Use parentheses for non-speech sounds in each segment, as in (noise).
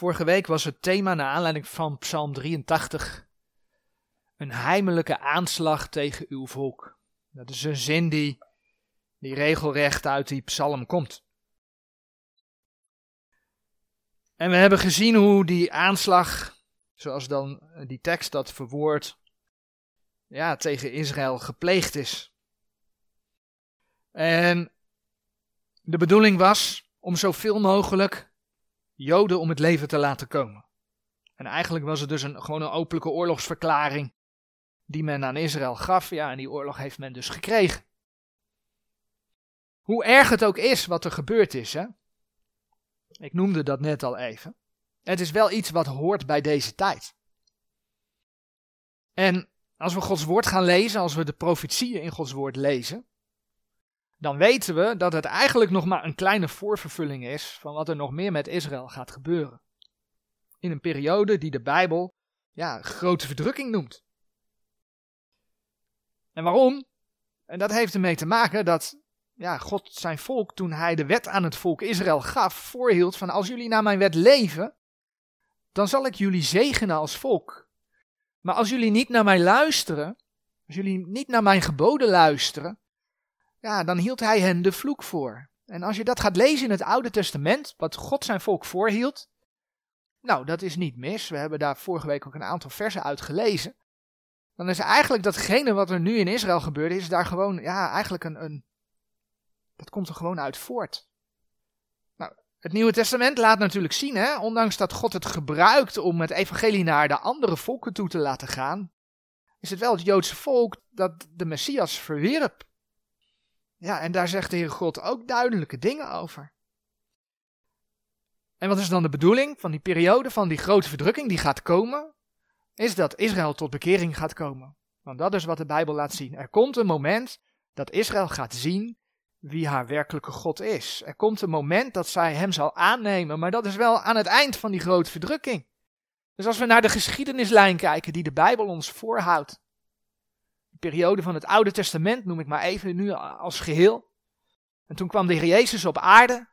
Vorige week was het thema naar aanleiding van Psalm 83 een heimelijke aanslag tegen uw volk. Dat is een zin die, die regelrecht uit die psalm komt. En we hebben gezien hoe die aanslag, zoals dan die tekst dat verwoordt, ja, tegen Israël gepleegd is. En de bedoeling was om zoveel mogelijk Joden om het leven te laten komen. En eigenlijk was het dus een, gewoon een openlijke oorlogsverklaring die men aan Israël gaf. Ja, en die oorlog heeft men dus gekregen. Hoe erg het ook is wat er gebeurd is, hè? Ik noemde dat net al even. Het is wel iets wat hoort bij deze tijd. En als we Gods woord gaan lezen, als we de profetieën in Gods woord lezen, dan weten we dat het eigenlijk nog maar een kleine voorvervulling is van wat er nog meer met Israël gaat gebeuren. In een periode die de Bijbel ja, grote verdrukking noemt. En waarom? En dat heeft ermee te maken dat ja, God zijn volk, toen hij de wet aan het volk Israël gaf, voorhield van als jullie naar mijn wet leven, dan zal ik jullie zegenen als volk. Maar als jullie niet naar mij luisteren, als jullie niet naar mijn geboden luisteren, ja, dan hield hij hen de vloek voor. En als je dat gaat lezen in het Oude Testament, wat God zijn volk voorhield, nou, dat is niet mis. We hebben daar vorige week ook een aantal versen uit gelezen. Dan is eigenlijk datgene wat er nu in Israël gebeurde, is daar gewoon, ja, eigenlijk een, een dat komt er gewoon uit voort. Nou, het Nieuwe Testament laat natuurlijk zien, hè, ondanks dat God het gebruikt om het evangelie naar de andere volken toe te laten gaan, is het wel het Joodse volk dat de Messias verwierp. Ja, en daar zegt de Heer God ook duidelijke dingen over. En wat is dan de bedoeling van die periode, van die grote verdrukking die gaat komen? Is dat Israël tot bekering gaat komen. Want dat is wat de Bijbel laat zien. Er komt een moment dat Israël gaat zien wie haar werkelijke God is. Er komt een moment dat zij hem zal aannemen, maar dat is wel aan het eind van die grote verdrukking. Dus als we naar de geschiedenislijn kijken die de Bijbel ons voorhoudt, periode van het Oude Testament noem ik maar even nu als geheel. En toen kwam de Heer Jezus op aarde,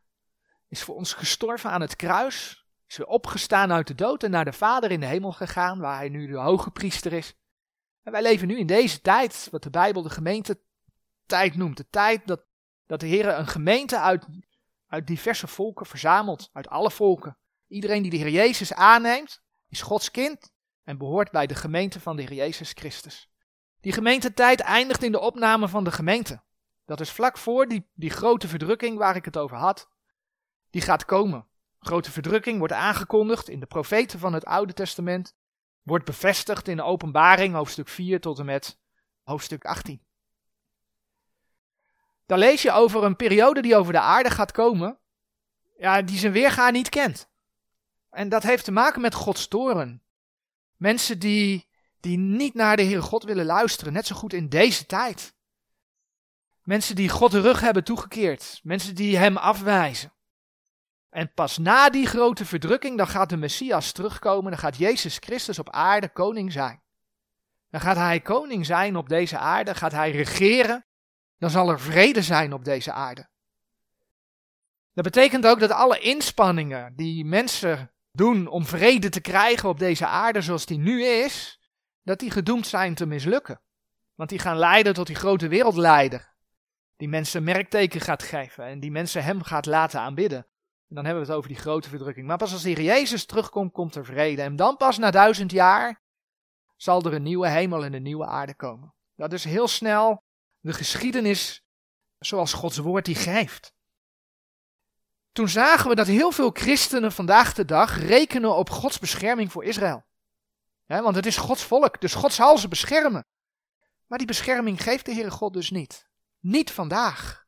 is voor ons gestorven aan het kruis, is weer opgestaan uit de dood en naar de Vader in de hemel gegaan, waar hij nu de hoge priester is. En wij leven nu in deze tijd, wat de Bijbel de gemeente tijd noemt. De tijd dat dat de Heer een gemeente uit, uit diverse volken verzamelt, uit alle volken. Iedereen die de Heer Jezus aanneemt, is Gods kind en behoort bij de gemeente van de Heer Jezus Christus. Die gemeentetijd eindigt in de opname van de gemeente. Dat is vlak voor die, die grote verdrukking waar ik het over had. Die gaat komen. Grote verdrukking wordt aangekondigd in de profeten van het Oude Testament. Wordt bevestigd in de openbaring, hoofdstuk 4 tot en met hoofdstuk 18. Dan lees je over een periode die over de aarde gaat komen, ja, die zijn weerga niet kent. En dat heeft te maken met Gods toren. Mensen die, die niet naar de Heere God willen luisteren, net zo goed in deze tijd. Mensen die God de rug hebben toegekeerd, mensen die Hem afwijzen. En pas na die grote verdrukking, dan gaat de Messias terugkomen, dan gaat Jezus Christus op aarde koning zijn. Dan gaat Hij koning zijn op deze aarde, gaat Hij regeren dan zal er vrede zijn op deze aarde. Dat betekent ook dat alle inspanningen die mensen doen om vrede te krijgen op deze aarde zoals die nu is, dat die gedoemd zijn te mislukken. Want die gaan leiden tot die grote wereldleider, die mensen merkteken gaat geven en die mensen hem gaat laten aanbidden. En dan hebben we het over die grote verdrukking. Maar pas als de Jezus terugkomt, komt er vrede. En dan pas na duizend jaar zal er een nieuwe hemel en een nieuwe aarde komen. Dat is heel snel de geschiedenis zoals Gods woord die geeft. Toen zagen we dat heel veel christenen vandaag de dag rekenen op Gods bescherming voor Israël. Want het is Gods volk, dus God zal ze beschermen. Maar die bescherming geeft de Heere God dus niet. Niet vandaag.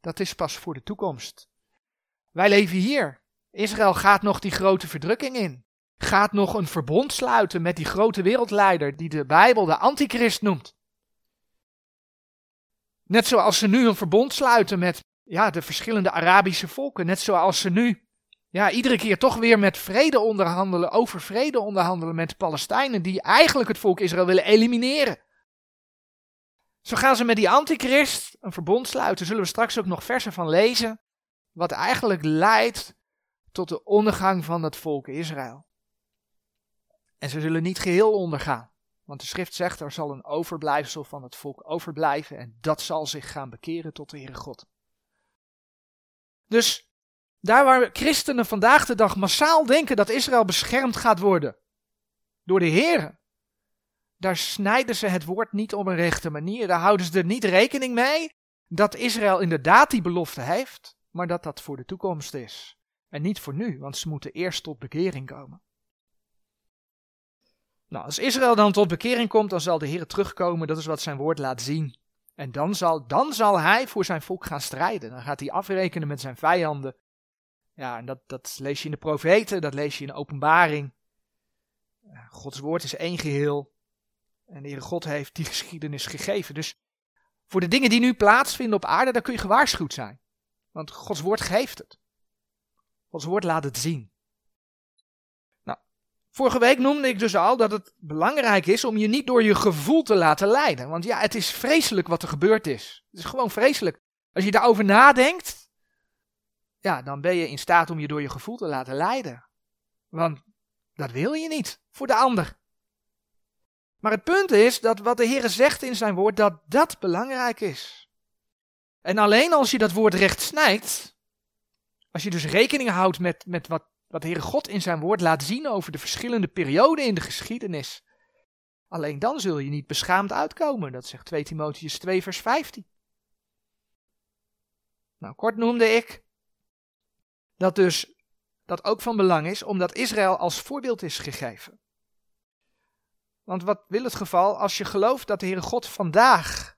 Dat is pas voor de toekomst. Wij leven hier. Israël gaat nog die grote verdrukking in. Gaat nog een verbond sluiten met die grote wereldleider die de Bijbel de antichrist noemt. Net zoals ze nu een verbond sluiten met ja, de verschillende Arabische volken. Net zoals ze nu ja, iedere keer toch weer met vrede onderhandelen, over vrede onderhandelen met de Palestijnen, die eigenlijk het volk Israël willen elimineren. Zo gaan ze met die antichrist een verbond sluiten. Zullen we straks ook nog versen van lezen. Wat eigenlijk leidt tot de ondergang van het volk Israël. En ze zullen niet geheel ondergaan. Want de schrift zegt, er zal een overblijfsel van het volk overblijven en dat zal zich gaan bekeren tot de Heere God. Dus daar waar christenen vandaag de dag massaal denken dat Israël beschermd gaat worden door de Heer, daar snijden ze het woord niet op een rechte manier. Daar houden ze er niet rekening mee dat Israël inderdaad die belofte heeft, maar dat dat voor de toekomst is. En niet voor nu, want ze moeten eerst tot bekering komen. Nou, als Israël dan tot bekering komt, dan zal de Heer terugkomen. Dat is wat zijn woord laat zien. En dan zal, dan zal hij voor zijn volk gaan strijden. Dan gaat hij afrekenen met zijn vijanden. Ja, en dat, dat lees je in de profeten, dat lees je in de openbaring. Gods woord is één geheel. En de Heere God heeft die (laughs) geschiedenis gegeven. Dus voor de dingen die nu plaatsvinden op aarde, daar kun je gewaarschuwd zijn. Want Gods woord geeft het. Gods woord laat het zien. Nou, vorige week noemde ik dus al dat het belangrijk is om je niet door je gevoel te laten leiden. Want ja, het is vreselijk wat er gebeurd is. Het is gewoon vreselijk. Als je daarover nadenkt, ja, dan ben je in staat om je door je gevoel te laten leiden. Want dat wil je niet voor de ander. Maar het punt is dat wat de Heer zegt in zijn woord, dat dat belangrijk is. En alleen als je dat woord recht snijdt, als je dus rekening houdt met, met wat, wat de Heere God in zijn woord laat zien over de verschillende perioden in de geschiedenis, alleen dan zul je niet beschaamd uitkomen. Dat zegt 2 Timotheus 2 vers 15. Nou, kort noemde ik dat dus dat ook van belang is, omdat Israël als voorbeeld is gegeven. Want wat wil het geval als je gelooft dat de Heere God vandaag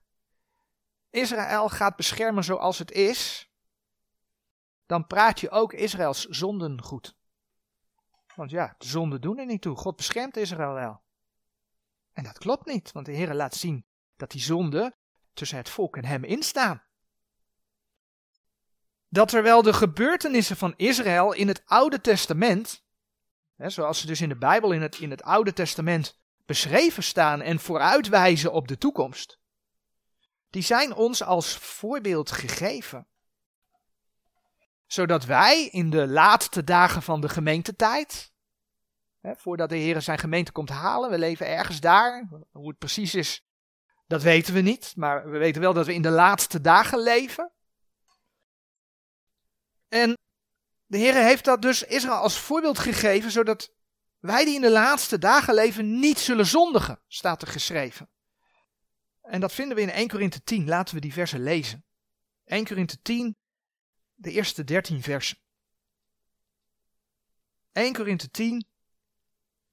Israël gaat beschermen zoals het is, dan praat je ook Israëls zonden goed. Want ja, de zonden doen er niet toe. God beschermt Israël wel. En dat klopt niet, want de Heer laat zien dat die zonden tussen het volk en hem instaan. Dat terwijl de gebeurtenissen van Israël in het Oude Testament, hè, zoals ze dus in de Bijbel in het, in het Oude Testament beschreven staan en vooruitwijzen op de toekomst, die zijn ons als voorbeeld gegeven. Zodat wij in de laatste dagen van de gemeentetijd, hè, voordat de Heer zijn gemeente komt halen, we leven ergens daar, hoe het precies is, dat weten we niet, maar we weten wel dat we in de laatste dagen leven. En de Heer heeft dat dus Israël als voorbeeld gegeven, zodat wij die in de laatste dagen leven niet zullen zondigen, staat er geschreven. En dat vinden we in 1 Korinthe 10. Laten we die versen lezen. 1 Korinthe 10, de eerste 13 versen. 1 Korinthe 10,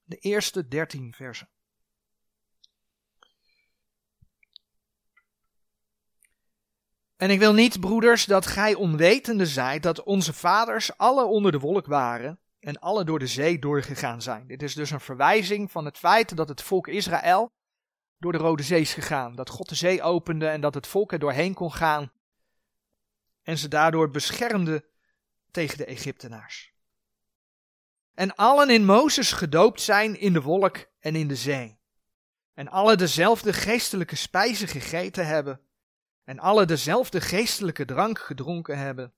de eerste 13 versen. En ik wil niet, broeders, dat gij onwetende zijt dat onze vaders alle onder de wolk waren en alle door de zee doorgegaan zijn. Dit is dus een verwijzing van het feit dat het volk Israël door de Rode Zee is gegaan. Dat God de zee opende en dat het volk er doorheen kon gaan. En ze daardoor beschermde tegen de Egyptenaars. En allen in Mozes gedoopt zijn in de wolk en in de zee. En alle dezelfde geestelijke spijzen gegeten hebben. En alle dezelfde geestelijke drank gedronken hebben.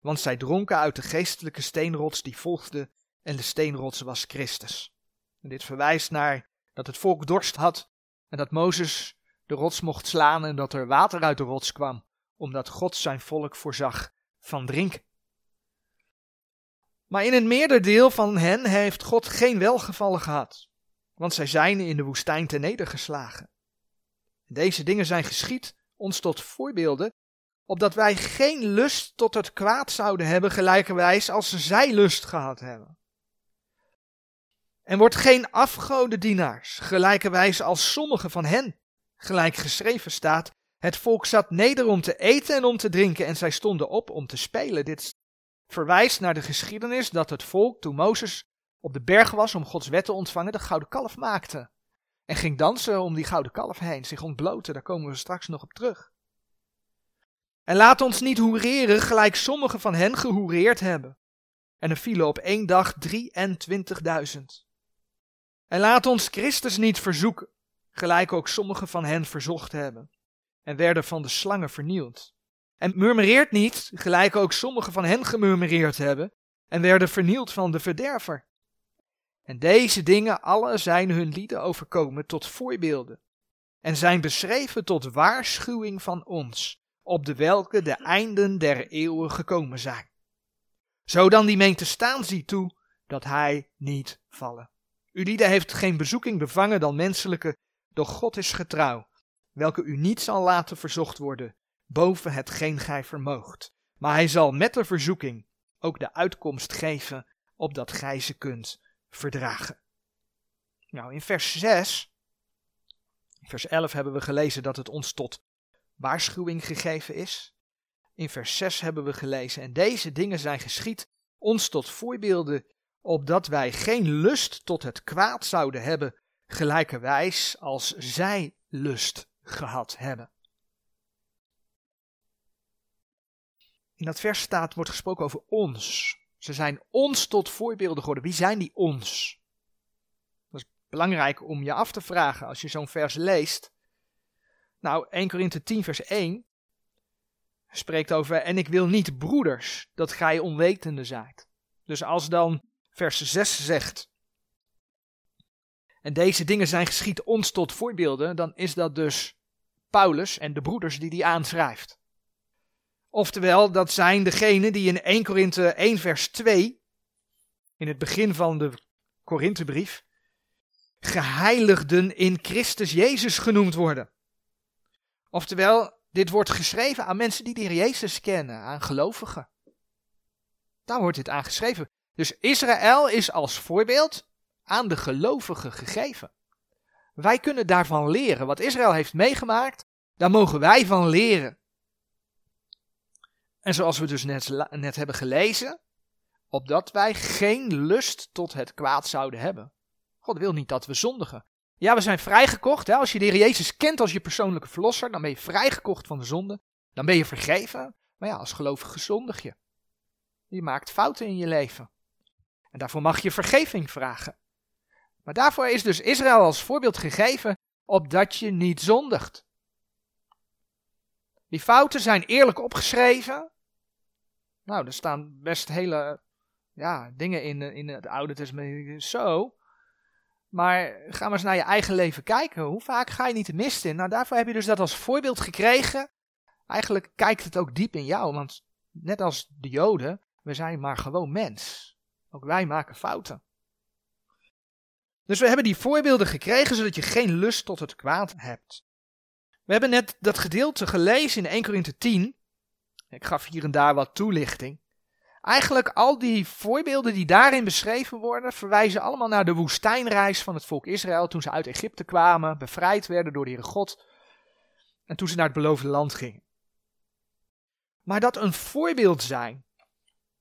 Want zij dronken uit de geestelijke steenrots die volgde. En de steenrots was Christus. Dit verwijst naar dat het volk dorst had en dat Mozes de rots mocht slaan en dat er water uit de rots kwam, omdat God zijn volk voorzag van drinken. Maar in een meerderdeel van hen heeft God geen welgevallen gehad, want zij zijn in de woestijn ten nedergeslagen. Deze dingen zijn geschied ons tot voorbeelden, opdat wij geen lust tot het kwaad zouden hebben, gelijkerwijs als zij lust gehad hebben. En wordt geen afgodendienaars, gelijkerwijs als sommige van hen. Gelijk geschreven staat, het volk zat neder om te eten en om te drinken en zij stonden op om te spelen. Dit verwijst naar de geschiedenis dat het volk, toen Mozes op de berg was om Gods wet te ontvangen, de gouden kalf maakte. En ging dansen om die gouden kalf heen, zich ontbloten, daar komen we straks nog op terug. En laat ons niet hoereren gelijk sommigen van hen gehoereerd hebben. En er vielen op één dag 23.000. En laat ons Christus niet verzoeken, gelijk ook sommigen van hen verzocht hebben, en werden van de slangen vernield. En murmureert niet, gelijk ook sommigen van hen gemurmureerd hebben, en werden vernield van de verderver. En deze dingen alle zijn hun lieden overkomen tot voorbeelden en zijn beschreven tot waarschuwing van ons, op de welke de einden der eeuwen gekomen zijn. Zo dan die meent te staan ziet toe, dat hij niet vallen. U lieden heeft geen bezoeking bevangen dan menselijke, doch God is getrouw, welke u niet zal laten verzocht worden, boven hetgeen gij vermoogt. Maar hij zal met de verzoeking ook de uitkomst geven, opdat gij ze kunt verdragen. Nou, in vers 6, vers 11 hebben we gelezen dat het ons tot waarschuwing gegeven is. In vers 6 hebben we gelezen, en deze dingen zijn geschied ons tot voorbeelden, opdat wij geen lust tot het kwaad zouden hebben, gelijkerwijs als zij lust gehad hebben. In dat vers staat, wordt gesproken over ons. Ze zijn ons tot voorbeelden geworden. Wie zijn die ons? Dat is belangrijk om je af te vragen als je zo'n vers leest. Nou, 1 Korinthe 10 vers 1 spreekt over, en ik wil niet broeders, dat gij onwetende zijt. Dus als dan vers 6 zegt, en deze dingen zijn geschied ons tot voorbeelden, dan is dat dus Paulus en de broeders die die aanschrijft. Oftewel, dat zijn degenen die in 1 Korinthe 1 vers 2, in het begin van de Korinthebrief, geheiligden in Christus Jezus genoemd worden. Oftewel, dit wordt geschreven aan mensen die de Jezus kennen, aan gelovigen. Daar wordt dit aan geschreven. Dus Israël is als voorbeeld aan de gelovigen gegeven. Wij kunnen daarvan leren. Wat Israël heeft meegemaakt, daar mogen wij van leren. En zoals we dus net, net hebben gelezen, opdat wij geen lust tot het kwaad zouden hebben. God wil niet dat we zondigen. Ja, we zijn vrijgekocht. Hè? Als je de Heer Jezus kent als je persoonlijke verlosser, dan ben je vrijgekocht van de zonde. Dan ben je vergeven. Maar ja, als gelovige zondig je. Je maakt fouten in je leven. En daarvoor mag je vergeving vragen. Maar daarvoor is dus Israël als voorbeeld gegeven, opdat je niet zondigt. Die fouten zijn eerlijk opgeschreven. Nou, er staan best hele ja, dingen in, in het Oude Testament. Zo. Maar ga maar eens naar je eigen leven kijken. Hoe vaak ga je niet de mist in? Nou, daarvoor heb je dus dat als voorbeeld gekregen. Eigenlijk kijkt het ook diep in jou. Want net als de Joden, we zijn maar gewoon mens. Ook wij maken fouten. Dus we hebben die voorbeelden gekregen zodat je geen lust tot het kwaad hebt. We hebben net dat gedeelte gelezen in 1 Korinthe 10. Ik gaf hier en daar wat toelichting. Eigenlijk al die voorbeelden die daarin beschreven worden, verwijzen allemaal naar de woestijnreis van het volk Israël toen ze uit Egypte kwamen, bevrijd werden door de Heere God en toen ze naar het beloofde land gingen. Maar dat een voorbeeld zijn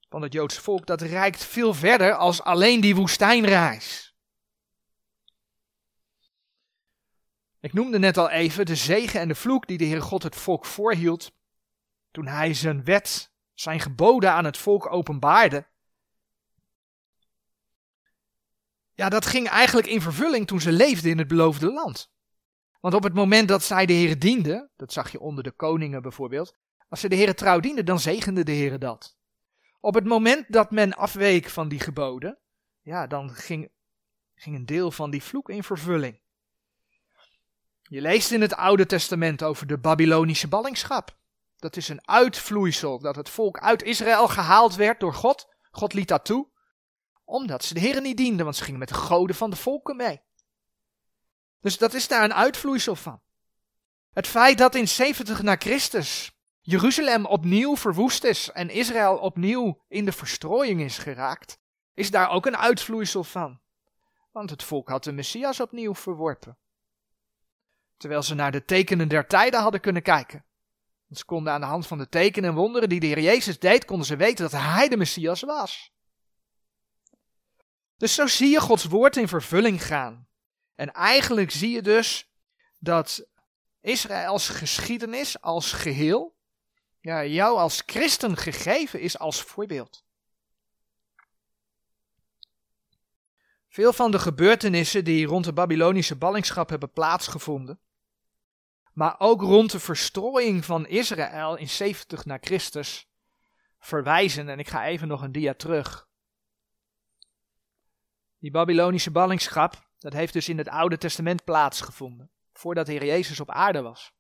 van het Joodse volk, dat reikt veel verder als alleen die woestijnreis. Ik noemde net al even de zegen en de vloek die de Heere God het volk voorhield toen hij zijn wet zijn geboden aan het volk openbaarde. Ja, dat ging eigenlijk in vervulling toen ze leefden in het beloofde land. Want op het moment dat zij de Heer dienden, dat zag je onder de koningen bijvoorbeeld, als ze de Heer trouw dienden, dan zegende de Heer dat. Op het moment dat men afweek van die geboden, ja, dan ging, ging een deel van die vloek in vervulling. Je leest in het Oude Testament over de Babylonische ballingschap. Dat is een uitvloeisel, dat het volk uit Israël gehaald werd door God. God liet dat toe, omdat ze de Heer niet dienden, want ze gingen met de goden van de volken mee. Dus dat is daar een uitvloeisel van. Het feit dat in 70 na Christus Jeruzalem opnieuw verwoest is en Israël opnieuw in de verstrooiing is geraakt, is daar ook een uitvloeisel van. Want het volk had de Messias opnieuw verworpen. Terwijl ze naar de tekenen der tijden hadden kunnen kijken. Konden aan de hand van de tekenen en wonderen die de Heer Jezus deed, konden ze weten dat Hij de Messias was. Dus zo zie je Gods woord in vervulling gaan. En eigenlijk zie je dus dat Israëls geschiedenis als geheel, ja, jou als christen gegeven is als voorbeeld. Veel van de gebeurtenissen die rond de Babylonische ballingschap hebben plaatsgevonden, maar ook rond de verstrooiing van Israël in 70 na Christus verwijzen, en ik ga even nog een dia terug, Die Babylonische ballingschap, dat heeft dus in het Oude Testament plaatsgevonden, voordat de Heer Jezus op aarde was.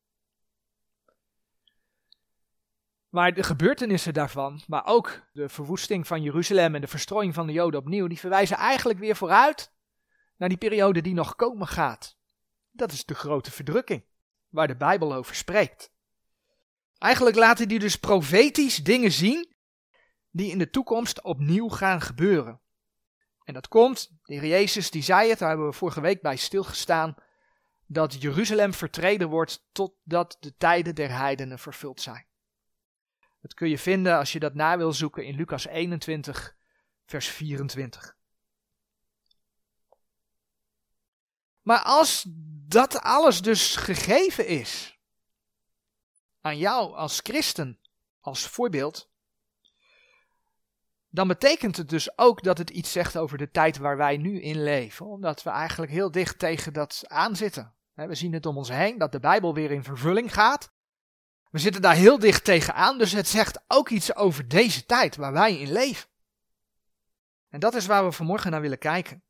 Maar de gebeurtenissen daarvan, maar ook de verwoesting van Jeruzalem en de verstrooiing van de Joden opnieuw, die verwijzen eigenlijk weer vooruit naar die periode die nog komen gaat. Dat is de grote verdrukking, waar de Bijbel over spreekt. Eigenlijk laten die dus profetisch dingen zien die in de toekomst opnieuw gaan gebeuren. En dat komt, de Heer Jezus die zei het, daar hebben we vorige week bij stilgestaan, dat Jeruzalem vertreden wordt totdat de tijden der heidenen vervuld zijn. Dat kun je vinden als je dat na wil zoeken in Lucas 21, vers 24. Maar als dat alles dus gegeven is aan jou als christen, als voorbeeld, dan betekent het dus ook dat het iets zegt over de tijd waar wij nu in leven, omdat we eigenlijk heel dicht tegen dat aanzitten. We zien het om ons heen dat de Bijbel weer in vervulling gaat. We zitten daar heel dicht tegenaan, dus het zegt ook iets over deze tijd waar wij in leven. En dat is waar we vanmorgen naar willen kijken.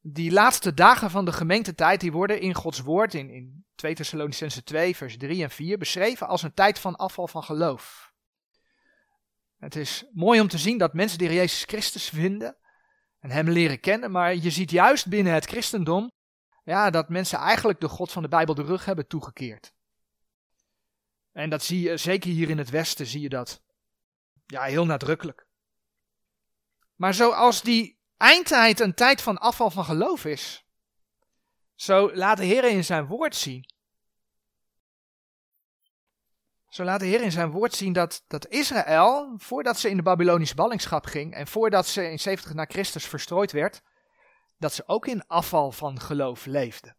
Die laatste dagen van de gemeentetijd die worden in Gods woord in, in 2 Thessalonicense 2 vers 3 en 4 beschreven als een tijd van afval van geloof. Het is mooi om te zien dat mensen Heer Jezus Christus vinden en Hem leren kennen, maar je ziet juist binnen het christendom ja, dat mensen eigenlijk de God van de Bijbel de rug hebben toegekeerd. En dat zie je, zeker hier in het Westen, zie je dat. Ja, heel nadrukkelijk. Maar zoals die eindtijd een tijd van afval van geloof is, zo laat de Heer in zijn woord zien. Zo laat de Heer in zijn woord zien dat, dat Israël, voordat ze in de Babylonische ballingschap ging en voordat ze in 70 na Christus verstrooid werd, dat ze ook in afval van geloof leefden.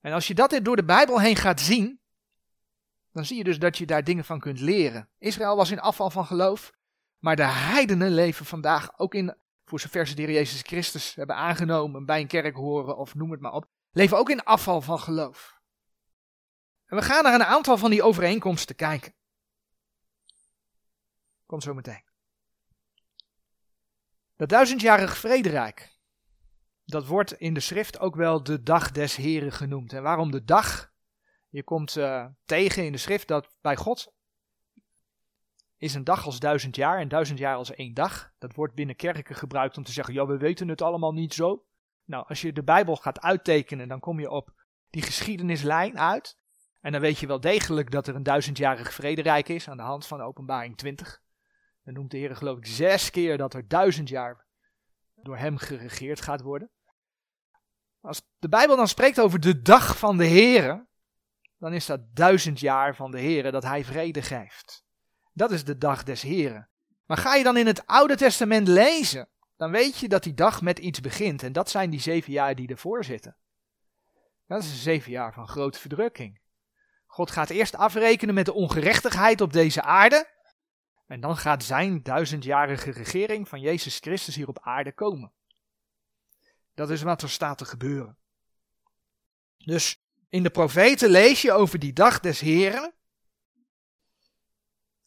En als je dat door de Bijbel heen gaat zien, dan zie je dus dat je daar dingen van kunt leren. Israël was in afval van geloof, maar de heidenen leven vandaag ook in, voor zover ze de Heer Jezus Christus hebben aangenomen, bij een kerk horen of noem het maar op, leven ook in afval van geloof. En we gaan naar een aantal van die overeenkomsten kijken. Komt zo meteen. Dat duizendjarig vrederijk, dat wordt in de schrift ook wel de dag des Heren genoemd. En waarom de dag? Je komt uh, tegen in de schrift dat bij God is een dag als duizend jaar en duizend jaar als één dag. Dat wordt binnen kerken gebruikt om te zeggen, ja, we weten het allemaal niet zo. Nou, als je de Bijbel gaat uittekenen, dan kom je op die geschiedenislijn uit. En dan weet je wel degelijk dat er een duizendjarig vrederijk is aan de hand van openbaring 20. Dan noemt de Heer geloof ik zes keer dat er duizend jaar door hem geregeerd gaat worden. Als de Bijbel dan spreekt over de dag van de Here, dan is dat duizend jaar van de Here dat hij vrede geeft. Dat is de dag des Heren. Maar ga je dan in het Oude Testament lezen, dan weet je dat die dag met iets begint. En dat zijn die zeven jaar die ervoor zitten. Dat is een zeven jaar van grote verdrukking. God gaat eerst afrekenen met de ongerechtigheid op deze aarde. En dan gaat zijn duizendjarige regering van Jezus Christus hier op aarde komen. Dat is wat er staat te gebeuren. Dus in de profeten lees je over die dag des Heren.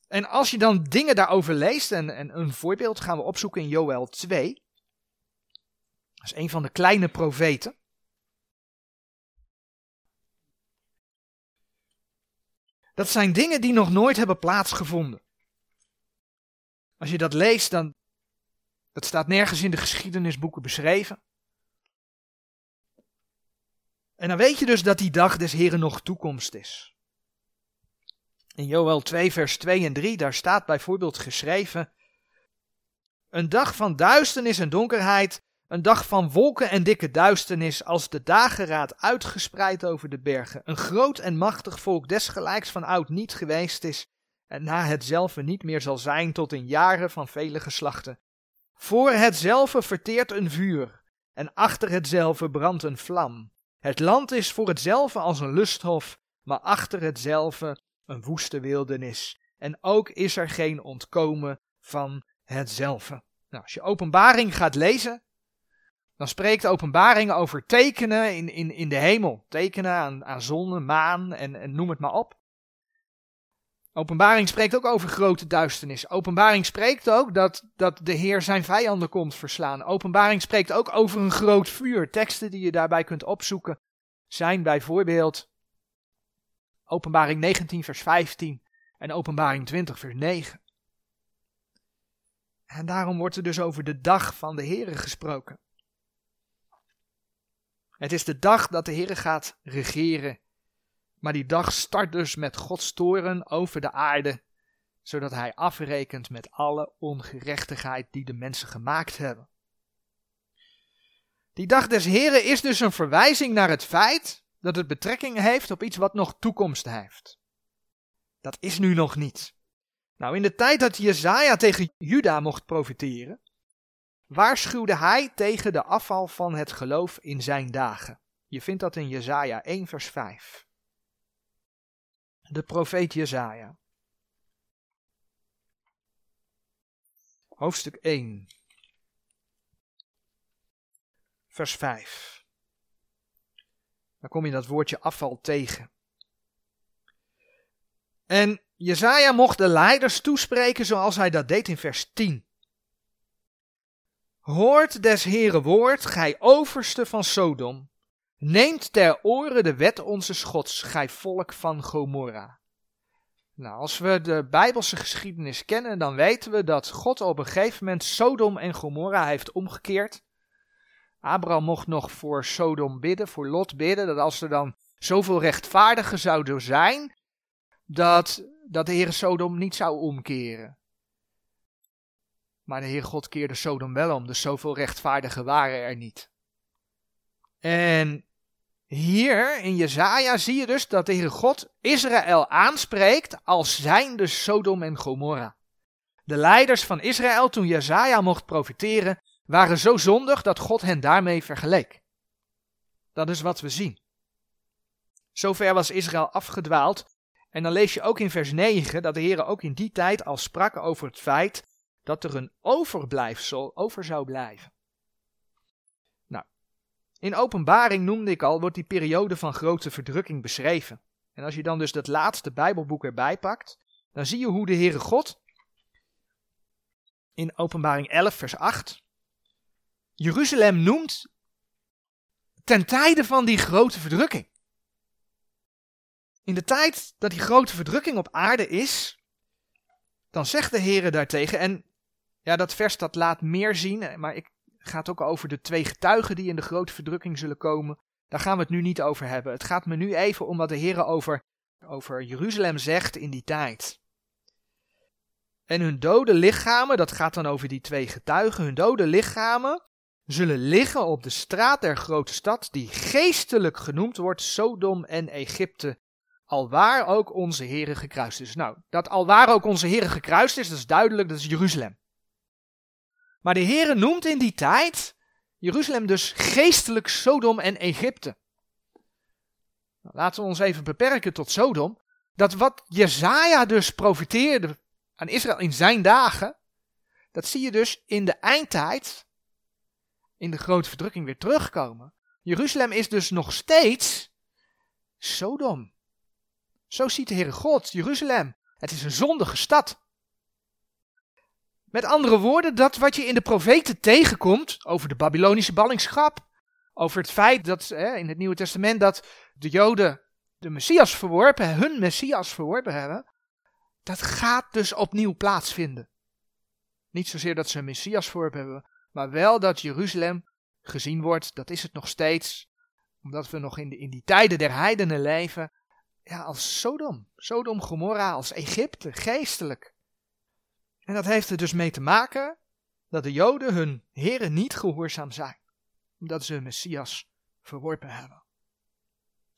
En als je dan dingen daarover leest, en, en een voorbeeld gaan we opzoeken in Joel 2. Dat is een van de kleine profeten. Dat zijn dingen die nog nooit hebben plaatsgevonden. Als je dat leest, dan. Dat staat nergens in de geschiedenisboeken beschreven. En dan weet je dus dat die dag des Heren nog toekomst is. In Joel 2, vers 2 en 3, daar staat bijvoorbeeld geschreven: Een dag van duisternis en donkerheid, een dag van wolken en dikke duisternis, als de dageraad uitgespreid over de bergen, een groot en machtig volk desgelijks van oud niet geweest is, en na hetzelfde niet meer zal zijn tot in jaren van vele geslachten. Voor hetzelfde verteert een vuur, en achter hetzelfde brandt een vlam. Het land is voor hetzelfde als een lusthof, maar achter hetzelfde een woeste wildernis. En ook is er geen ontkomen van hetzelfde. Nou, als je openbaring gaat lezen, dan spreekt openbaring over tekenen in, in, in de hemel. Tekenen aan, aan zon, maan en, en noem het maar op. Openbaring spreekt ook over grote duisternis. Openbaring spreekt ook dat, dat de Heer zijn vijanden komt verslaan. Openbaring spreekt ook over een groot vuur. Teksten die je daarbij kunt opzoeken zijn bijvoorbeeld Openbaring 19, vers 15 en Openbaring 20, vers 9. En daarom wordt er dus over de dag van de Heer gesproken. Het is de dag dat de Heer gaat regeren. Maar die dag start dus met Gods toren over de aarde, zodat Hij afrekent met alle ongerechtigheid die de mensen gemaakt hebben. Die dag des Heren is dus een verwijzing naar het feit dat het betrekking heeft op iets wat nog toekomst heeft. Dat is nu nog niet. Nou, in de tijd dat Jezaja tegen Juda mocht profiteren, waarschuwde hij tegen de afval van het geloof in zijn dagen. Je vindt dat in Jezaja 1 vers 5. De profeet Jezaja. Hoofdstuk 1. Vers 5. Dan kom je dat woordje afval tegen. En Jezaja mocht de leiders toespreken zoals hij dat deed in vers 10. Hoort des Heren woord, gij overste van Sodom. Neemt ter oren de wet onze Gods, gij volk van Gomorra. Nou, als we de Bijbelse geschiedenis kennen, dan weten we dat God op een gegeven moment Sodom en Gomorra heeft omgekeerd. Abraham mocht nog voor Sodom bidden, voor Lot bidden, dat als er dan zoveel rechtvaardigen zouden zijn, dat, dat de Heer Sodom niet zou omkeren. Maar de Heer God keerde Sodom wel om, dus zoveel rechtvaardigen waren er niet. En hier in Jezaja zie je dus dat de Heer God Israël aanspreekt als zijnde Sodom en Gomorra. De leiders van Israël toen Jezaja mocht profiteren, waren zo zondig dat God hen daarmee vergeleek. Dat is wat we zien. Zover was Israël afgedwaald. En dan lees je ook in vers 9 dat de Heer ook in die tijd al sprak over het feit dat er een overblijfsel over zou blijven. Nou, in openbaring noemde ik al, wordt die periode van grote verdrukking beschreven. En als je dan dus dat laatste Bijbelboek erbij pakt, dan zie je hoe de Heere God in openbaring 11 vers 8 Jeruzalem noemt ten tijde van die grote verdrukking. In de tijd dat die grote verdrukking op aarde is, dan zegt de Heer daartegen, en ja, dat vers dat laat meer zien, maar ik ga het ook over de twee getuigen die in de grote verdrukking zullen komen. Daar gaan we het nu niet over hebben. Het gaat me nu even om wat de Heer over, over Jeruzalem zegt in die tijd. En hun dode lichamen, dat gaat dan over die twee getuigen, hun dode lichamen zullen liggen op de straat der grote stad, die geestelijk genoemd wordt Sodom en Egypte, alwaar ook onze Heere gekruist is. Nou, dat alwaar ook onze Heere gekruist is, dat is duidelijk, dat is Jeruzalem. Maar de Heere noemt in die tijd Jeruzalem dus geestelijk Sodom en Egypte. Nou, laten we ons even beperken tot Sodom. Dat wat Jezaja dus profiteerde aan Israël in zijn dagen, dat zie je dus in de eindtijd in de grote verdrukking weer terugkomen. Jeruzalem is dus nog steeds Sodom. Zo ziet de Heere God Jeruzalem. Het is een zondige stad. Met andere woorden, dat wat je in de profeten tegenkomt over de Babylonische ballingschap, over het feit dat hè, in het Nieuwe Testament dat de Joden de Messias verworpen, hun Messias verworpen hebben, dat gaat dus opnieuw plaatsvinden. Niet zozeer dat ze een Messias verworpen hebben, maar wel dat Jeruzalem gezien wordt, dat is het nog steeds, omdat we nog in, de, in die tijden der heidenen leven, ja, als Sodom, Sodom, Gomorra, als Egypte, geestelijk. En dat heeft er dus mee te maken dat de Joden hun heren niet gehoorzaam zijn, omdat ze hun Messias verworpen hebben.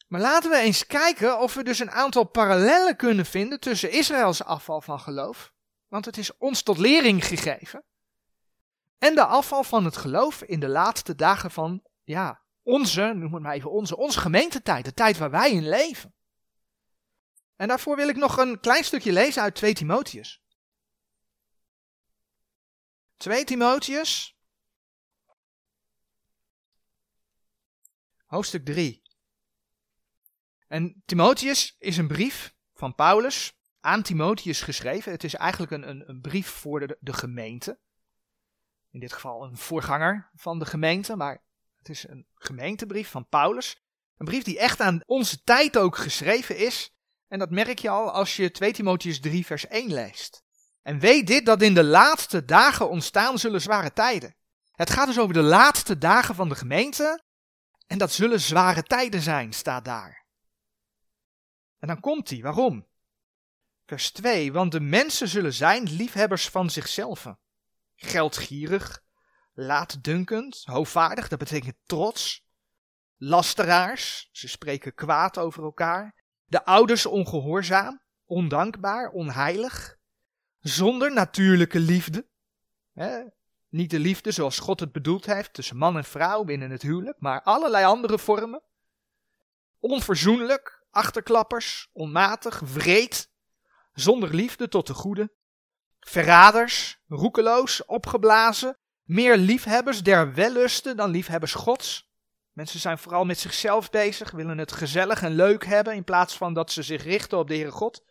Maar laten we eens kijken of we dus een aantal parallellen kunnen vinden tussen Israëls afval van geloof, want het is ons tot lering gegeven, en de afval van het geloof in de laatste dagen van, ja, onze, noem het maar even onze, onze gemeentetijd, de tijd waar wij in leven. En daarvoor wil ik nog een klein stukje lezen uit 2 Timotheus. 2 Timotheus, hoofdstuk 3. En Timotheus is een brief van Paulus aan Timotheus geschreven. Het is eigenlijk een, een, een brief voor de, de gemeente. In dit geval een voorganger van de gemeente, maar het is een gemeentebrief van Paulus. Een brief die echt aan onze tijd ook geschreven is. En dat merk je al als je 2 Timotheus 3 vers 1 leest. En weet dit, dat in de laatste dagen ontstaan zullen zware tijden. Het gaat dus over de laatste dagen van de gemeente. En dat zullen zware tijden zijn, staat daar. En dan komt hij, waarom? Vers 2, want de mensen zullen zijn liefhebbers van zichzelf. Geldgierig, laatdunkend, hoogvaardig, dat betekent trots. Lasteraars, ze spreken kwaad over elkaar. De ouders ongehoorzaam, ondankbaar, onheilig. Zonder natuurlijke liefde. Hè? Niet de liefde zoals God het bedoeld heeft tussen man en vrouw binnen het huwelijk, maar allerlei andere vormen. Onverzoenlijk, achterklappers, onmatig, wreed, zonder liefde tot de goede. Verraders, roekeloos, opgeblazen, meer liefhebbers der wellusten dan liefhebbers Gods. Mensen zijn vooral met zichzelf bezig, willen het gezellig en leuk hebben in plaats van dat ze zich richten op de Heere God.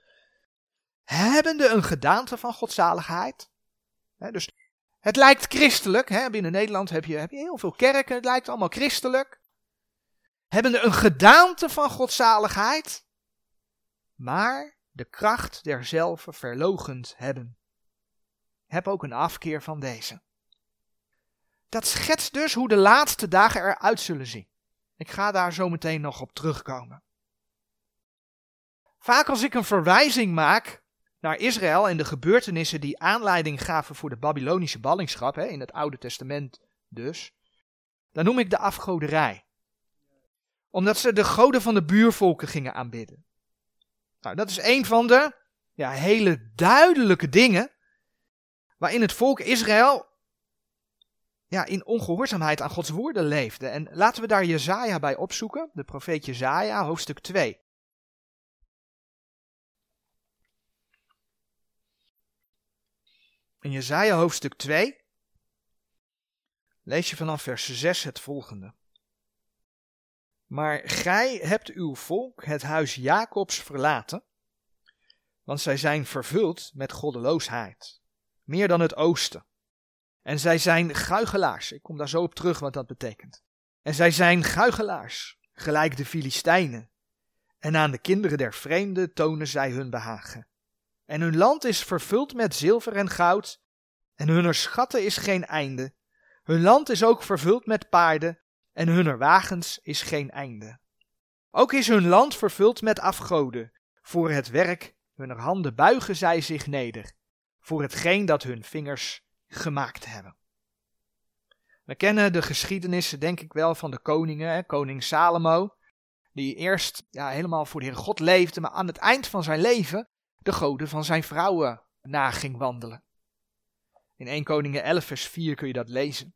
Hebbende een gedaante van godzaligheid. dus het lijkt christelijk. Binnen Nederland heb je, heb je heel veel kerken, het lijkt allemaal christelijk. Hebbende een gedaante van godzaligheid. Maar de kracht derzelve verlogend hebben. Heb ook een afkeer van deze. Dat schetst dus hoe de laatste dagen eruit zullen zien. Ik ga daar zo meteen nog op terugkomen. Vaak als ik een verwijzing maak naar Israël en de gebeurtenissen die aanleiding gaven voor de Babylonische ballingschap, hè, in het Oude Testament dus, dan noem ik de afgoderij. Omdat ze de goden van de buurvolken gingen aanbidden. Nou, dat is een van de ja, hele duidelijke dingen waarin het volk Israël ja, in ongehoorzaamheid aan Gods woorden leefde. En laten we daar Jezaja bij opzoeken, de profeet Jezaja, hoofdstuk 2. In Jezaja hoofdstuk 2 lees je vanaf vers 6 het volgende. Maar gij hebt uw volk, het huis Jacobs, verlaten, want zij zijn vervuld met goddeloosheid, meer dan het oosten. En zij zijn guigelaars. Ik kom daar zo op terug wat dat betekent. En zij zijn guigelaars, gelijk de Filistijnen. En aan de kinderen der vreemden tonen zij hun behagen. En hun land is vervuld met zilver en goud, en hunner schatten is geen einde. Hun land is ook vervuld met paarden, en hunner wagens is geen einde. Ook is hun land vervuld met afgoden. Voor het werk hunner handen buigen zij zich neder, voor hetgeen dat hun vingers gemaakt hebben. We kennen de geschiedenissen, denk ik wel, van de koningen. Koning Salomo, die eerst ja, helemaal voor de Heer God leefde, maar aan het eind van zijn leven de goden van zijn vrouwen na ging wandelen. In 1 Koningen 11 vers 4 kun je dat lezen.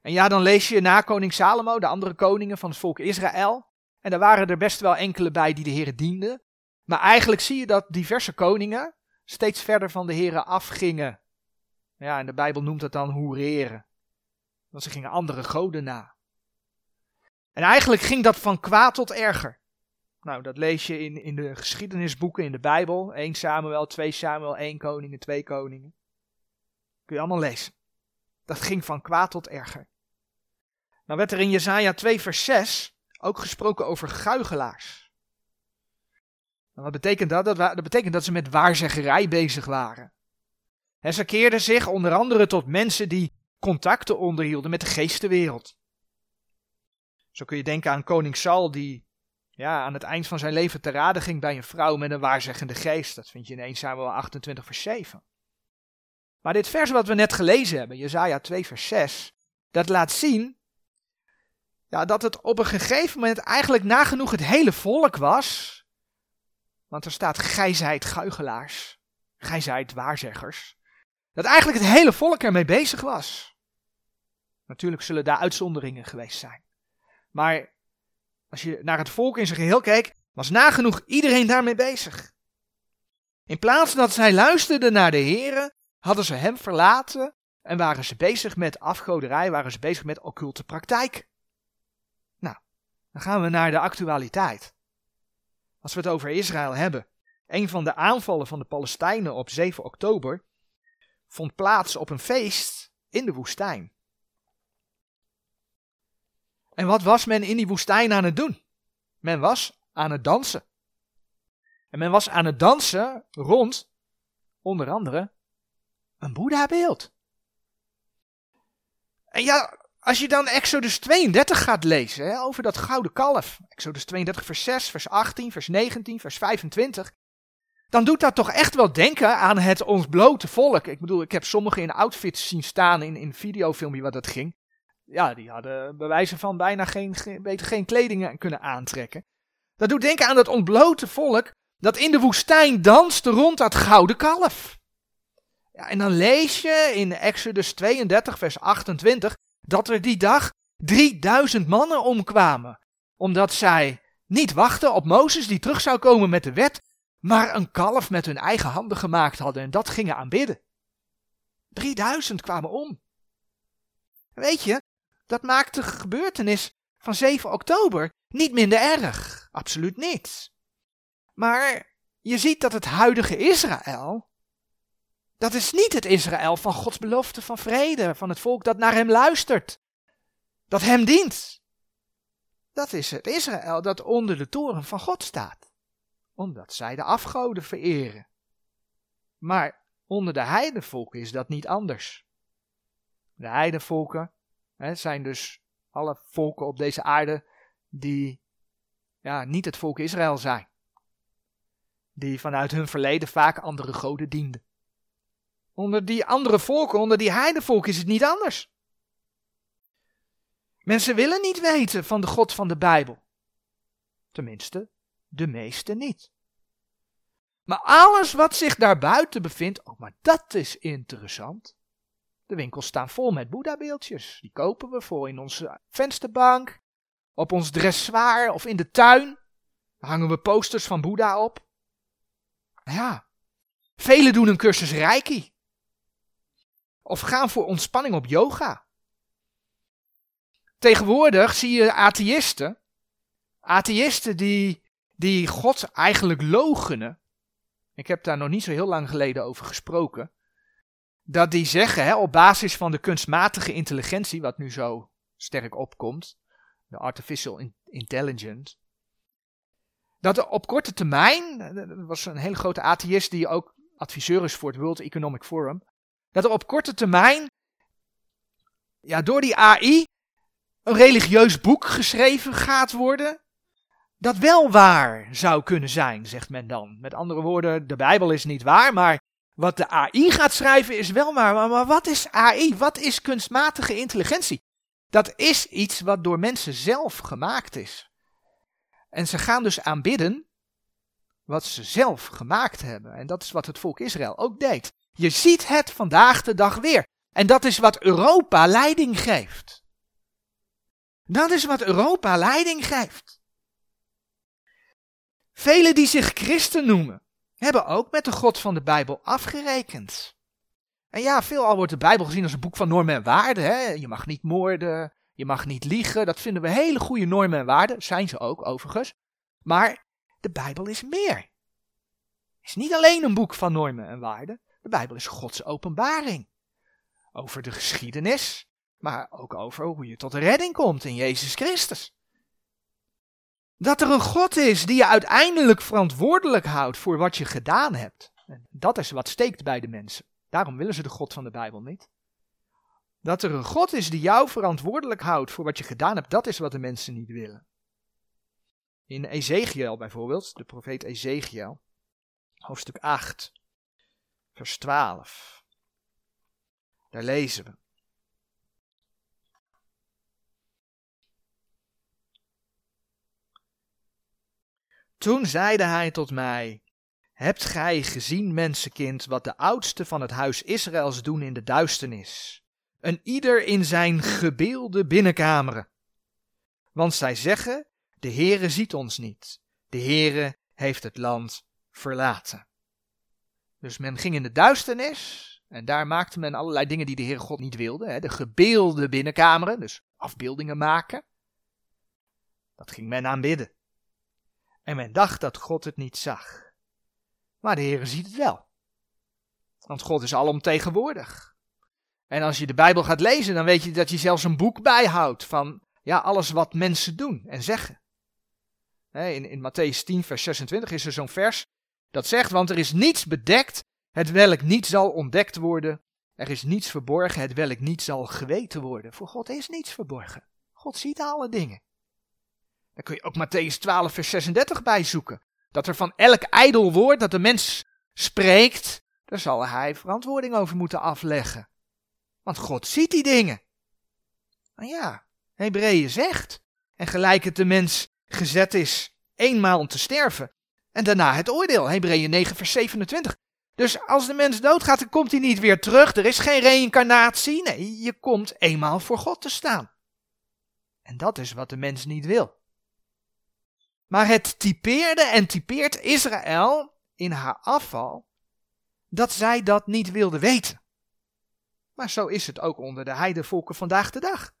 En ja, dan lees je na koning Salomo de andere koningen van het volk Israël. En daar waren er best wel enkele bij die de Heer dienden. Maar eigenlijk zie je dat diverse koningen steeds verder van de Heer afgingen. Ja, en de Bijbel noemt het dan hoereren. Want ze gingen andere goden na. En eigenlijk ging dat van kwaad tot erger. Nou, dat lees je in, in de geschiedenisboeken in de Bijbel. 1 Samuel, 2 Samuel, 1 Koningen, 2 Koningen. Kun je allemaal lezen. Dat ging van kwaad tot erger. Nou werd er in Jesaja 2 vers 6 ook gesproken over guigelaars. Wat betekent dat? dat? Dat betekent dat ze met waarzeggerij bezig waren. En ze keerden zich onder andere tot mensen die contacten onderhielden met de geestenwereld. Zo kun je denken aan koning Saul die ja, aan het eind van zijn leven te raden ging bij een vrouw met een waarzeggende geest. Dat vind je in 1 Samuel 28 vers 7. Maar dit vers wat we net gelezen hebben, Jezaja 2 vers 6, dat laat zien ja, dat het op een gegeven moment eigenlijk nagenoeg het hele volk was. Want er staat, gij zijt guigelaars, gij zijt waarzeggers. Dat eigenlijk het hele volk ermee bezig was. Natuurlijk zullen daar uitzonderingen geweest zijn. Maar als je naar het volk in zijn geheel keek, was nagenoeg iedereen daarmee bezig. In plaats dat zij luisterden naar de Here, hadden ze hem verlaten en waren ze bezig met afgoderij, waren ze bezig met occulte praktijk. Nou, dan gaan we naar de actualiteit. Als we het over Israël hebben Een van de aanvallen van de Palestijnen op 7 oktober vond plaats op een feest in de woestijn. En wat was men in die woestijn aan het doen? Men was aan het dansen. En men was aan het dansen rond, onder andere, een Boeddha-beeld. En ja, als je dan Exodus 32 gaat lezen hè, over dat gouden kalf, Exodus 32 vers 6, vers 18, vers 19, vers 25, dan doet dat toch echt wel denken aan het ons blote volk. Ik bedoel, ik heb sommigen in outfits zien staan in, in videofilmpje wat dat ging. Ja, die hadden bewijzen van bijna geen, geen, geen kleding kunnen aantrekken. Dat doet denken aan dat ontblote volk dat in de woestijn danste rond dat gouden kalf. Ja, en dan lees je in Exodus 32, vers 28, dat er die dag 3000 mannen omkwamen, omdat zij niet wachten op Mozes die terug zou komen met de wet, maar een kalf met hun eigen handen gemaakt hadden en dat gingen aanbidden. 3000 kwamen om. Weet je, dat maakt de gebeurtenis van 7 oktober niet minder erg. Absoluut niet. Maar je ziet dat het huidige Israël, dat is niet het Israël van Gods belofte van vrede, van het volk dat naar hem luistert, dat hem dient. Dat is het Israël dat onder de toren van God staat omdat zij de afgoden vereren. Maar onder de heidenvolken is dat niet anders. De heidenvolken hè, zijn dus alle volken op deze aarde die ja, niet het volk Israël zijn. Die vanuit hun verleden vaak andere goden dienden. Onder die andere volken, onder die heidenvolken is het niet anders. Mensen willen niet weten van de God van de Bijbel. Tenminste, de meeste niet. Maar alles wat zich daarbuiten bevindt, oh, maar dat is interessant. De winkels staan vol met Boeddha-beeldjes. Die kopen we voor in onze vensterbank, op ons dressoir of in de tuin. Daar hangen we posters van Boeddha op. Ja, velen doen een cursus Reiki. Of gaan voor ontspanning op yoga. Tegenwoordig zie je atheïsten, atheïsten die die God eigenlijk logenen. Ik heb daar nog niet zo heel lang geleden over gesproken. Dat die zeggen, hè, op basis van de kunstmatige intelligentie, wat nu zo sterk opkomt, de artificial intelligence, dat er op korte termijn, er was een hele grote atheïst die ook adviseur is voor het World Economic Forum, dat er op korte termijn, ja, door die AI, een religieus boek geschreven gaat worden, dat wel waar zou kunnen zijn, zegt men dan. Met andere woorden, de Bijbel is niet waar, maar wat de AI gaat schrijven is wel waar. Maar, maar wat is AI? Wat is kunstmatige intelligentie? Dat is iets wat door mensen zelf gemaakt is. En ze gaan dus aanbidden wat ze zelf gemaakt hebben. En dat is wat het volk Israël ook deed. Je ziet het vandaag de dag weer. En dat is wat Europa leiding geeft. Dat is wat Europa leiding geeft. Velen die zich christen noemen, hebben ook met de God van de Bijbel afgerekend. En ja, veelal wordt de Bijbel gezien als een boek van normen en waarden. Hè? Je mag niet moorden, je mag niet liegen. Dat vinden we hele goede normen en waarden. Zijn ze ook, overigens. Maar de Bijbel is meer. Het is niet alleen een boek van normen en waarden. De Bijbel is Gods openbaring. Over de geschiedenis, maar ook over hoe je tot de redding komt in Jezus Christus. Dat er een God is die je uiteindelijk verantwoordelijk houdt voor wat je gedaan hebt. En dat is wat steekt bij de mensen. Daarom willen ze de God van de Bijbel niet. Dat er een God is die jou verantwoordelijk houdt voor wat je gedaan hebt, dat is wat de mensen niet willen. In Ezekiel bijvoorbeeld, de profeet Ezekiel, hoofdstuk 8, vers 12. Daar lezen we. Toen zeide hij tot mij: Hebt gij gezien, mensenkind, wat de oudsten van het huis Israëls doen in de duisternis? Een ieder in zijn gebeelde binnenkameren. Want zij zeggen: De Heere ziet ons niet. De Heere heeft het land verlaten. Dus men ging in de duisternis en daar maakte men allerlei dingen die de Heere God niet wilde. Hè? De gebeelde binnenkameren, dus afbeeldingen maken. Dat ging men aanbidden. En men dacht dat God het niet zag. Maar de Heer ziet het wel. Want God is alomtegenwoordig. En als je de Bijbel gaat lezen, dan weet je dat je zelfs een boek bijhoudt van ja, alles wat mensen doen en zeggen. In, in Matthäus 10, vers 26 is er zo'n vers dat zegt, want er is niets bedekt, het welk niet zal ontdekt worden. Er is niets verborgen, het welk niet zal geweten worden. Voor God is niets verborgen. God ziet alle dingen. Dan kun je ook Matthäus 12, vers 36 bijzoeken. Dat er van elk ijdel woord dat de mens spreekt, daar zal hij verantwoording over moeten afleggen. Want God ziet die dingen. Nou ja, Hebreeën zegt, en gelijk het de mens gezet is eenmaal om te sterven, en daarna het oordeel, Hebreeën 9 vers 27. Dus als de mens doodgaat, dan komt hij niet weer terug, er is geen reïncarnatie, nee, je komt eenmaal voor God te staan. En dat is wat de mens niet wil. Maar het typeerde en typeert Israël in haar afval dat zij dat niet wilde weten. Maar zo is het ook onder de heidevolken vandaag de dag.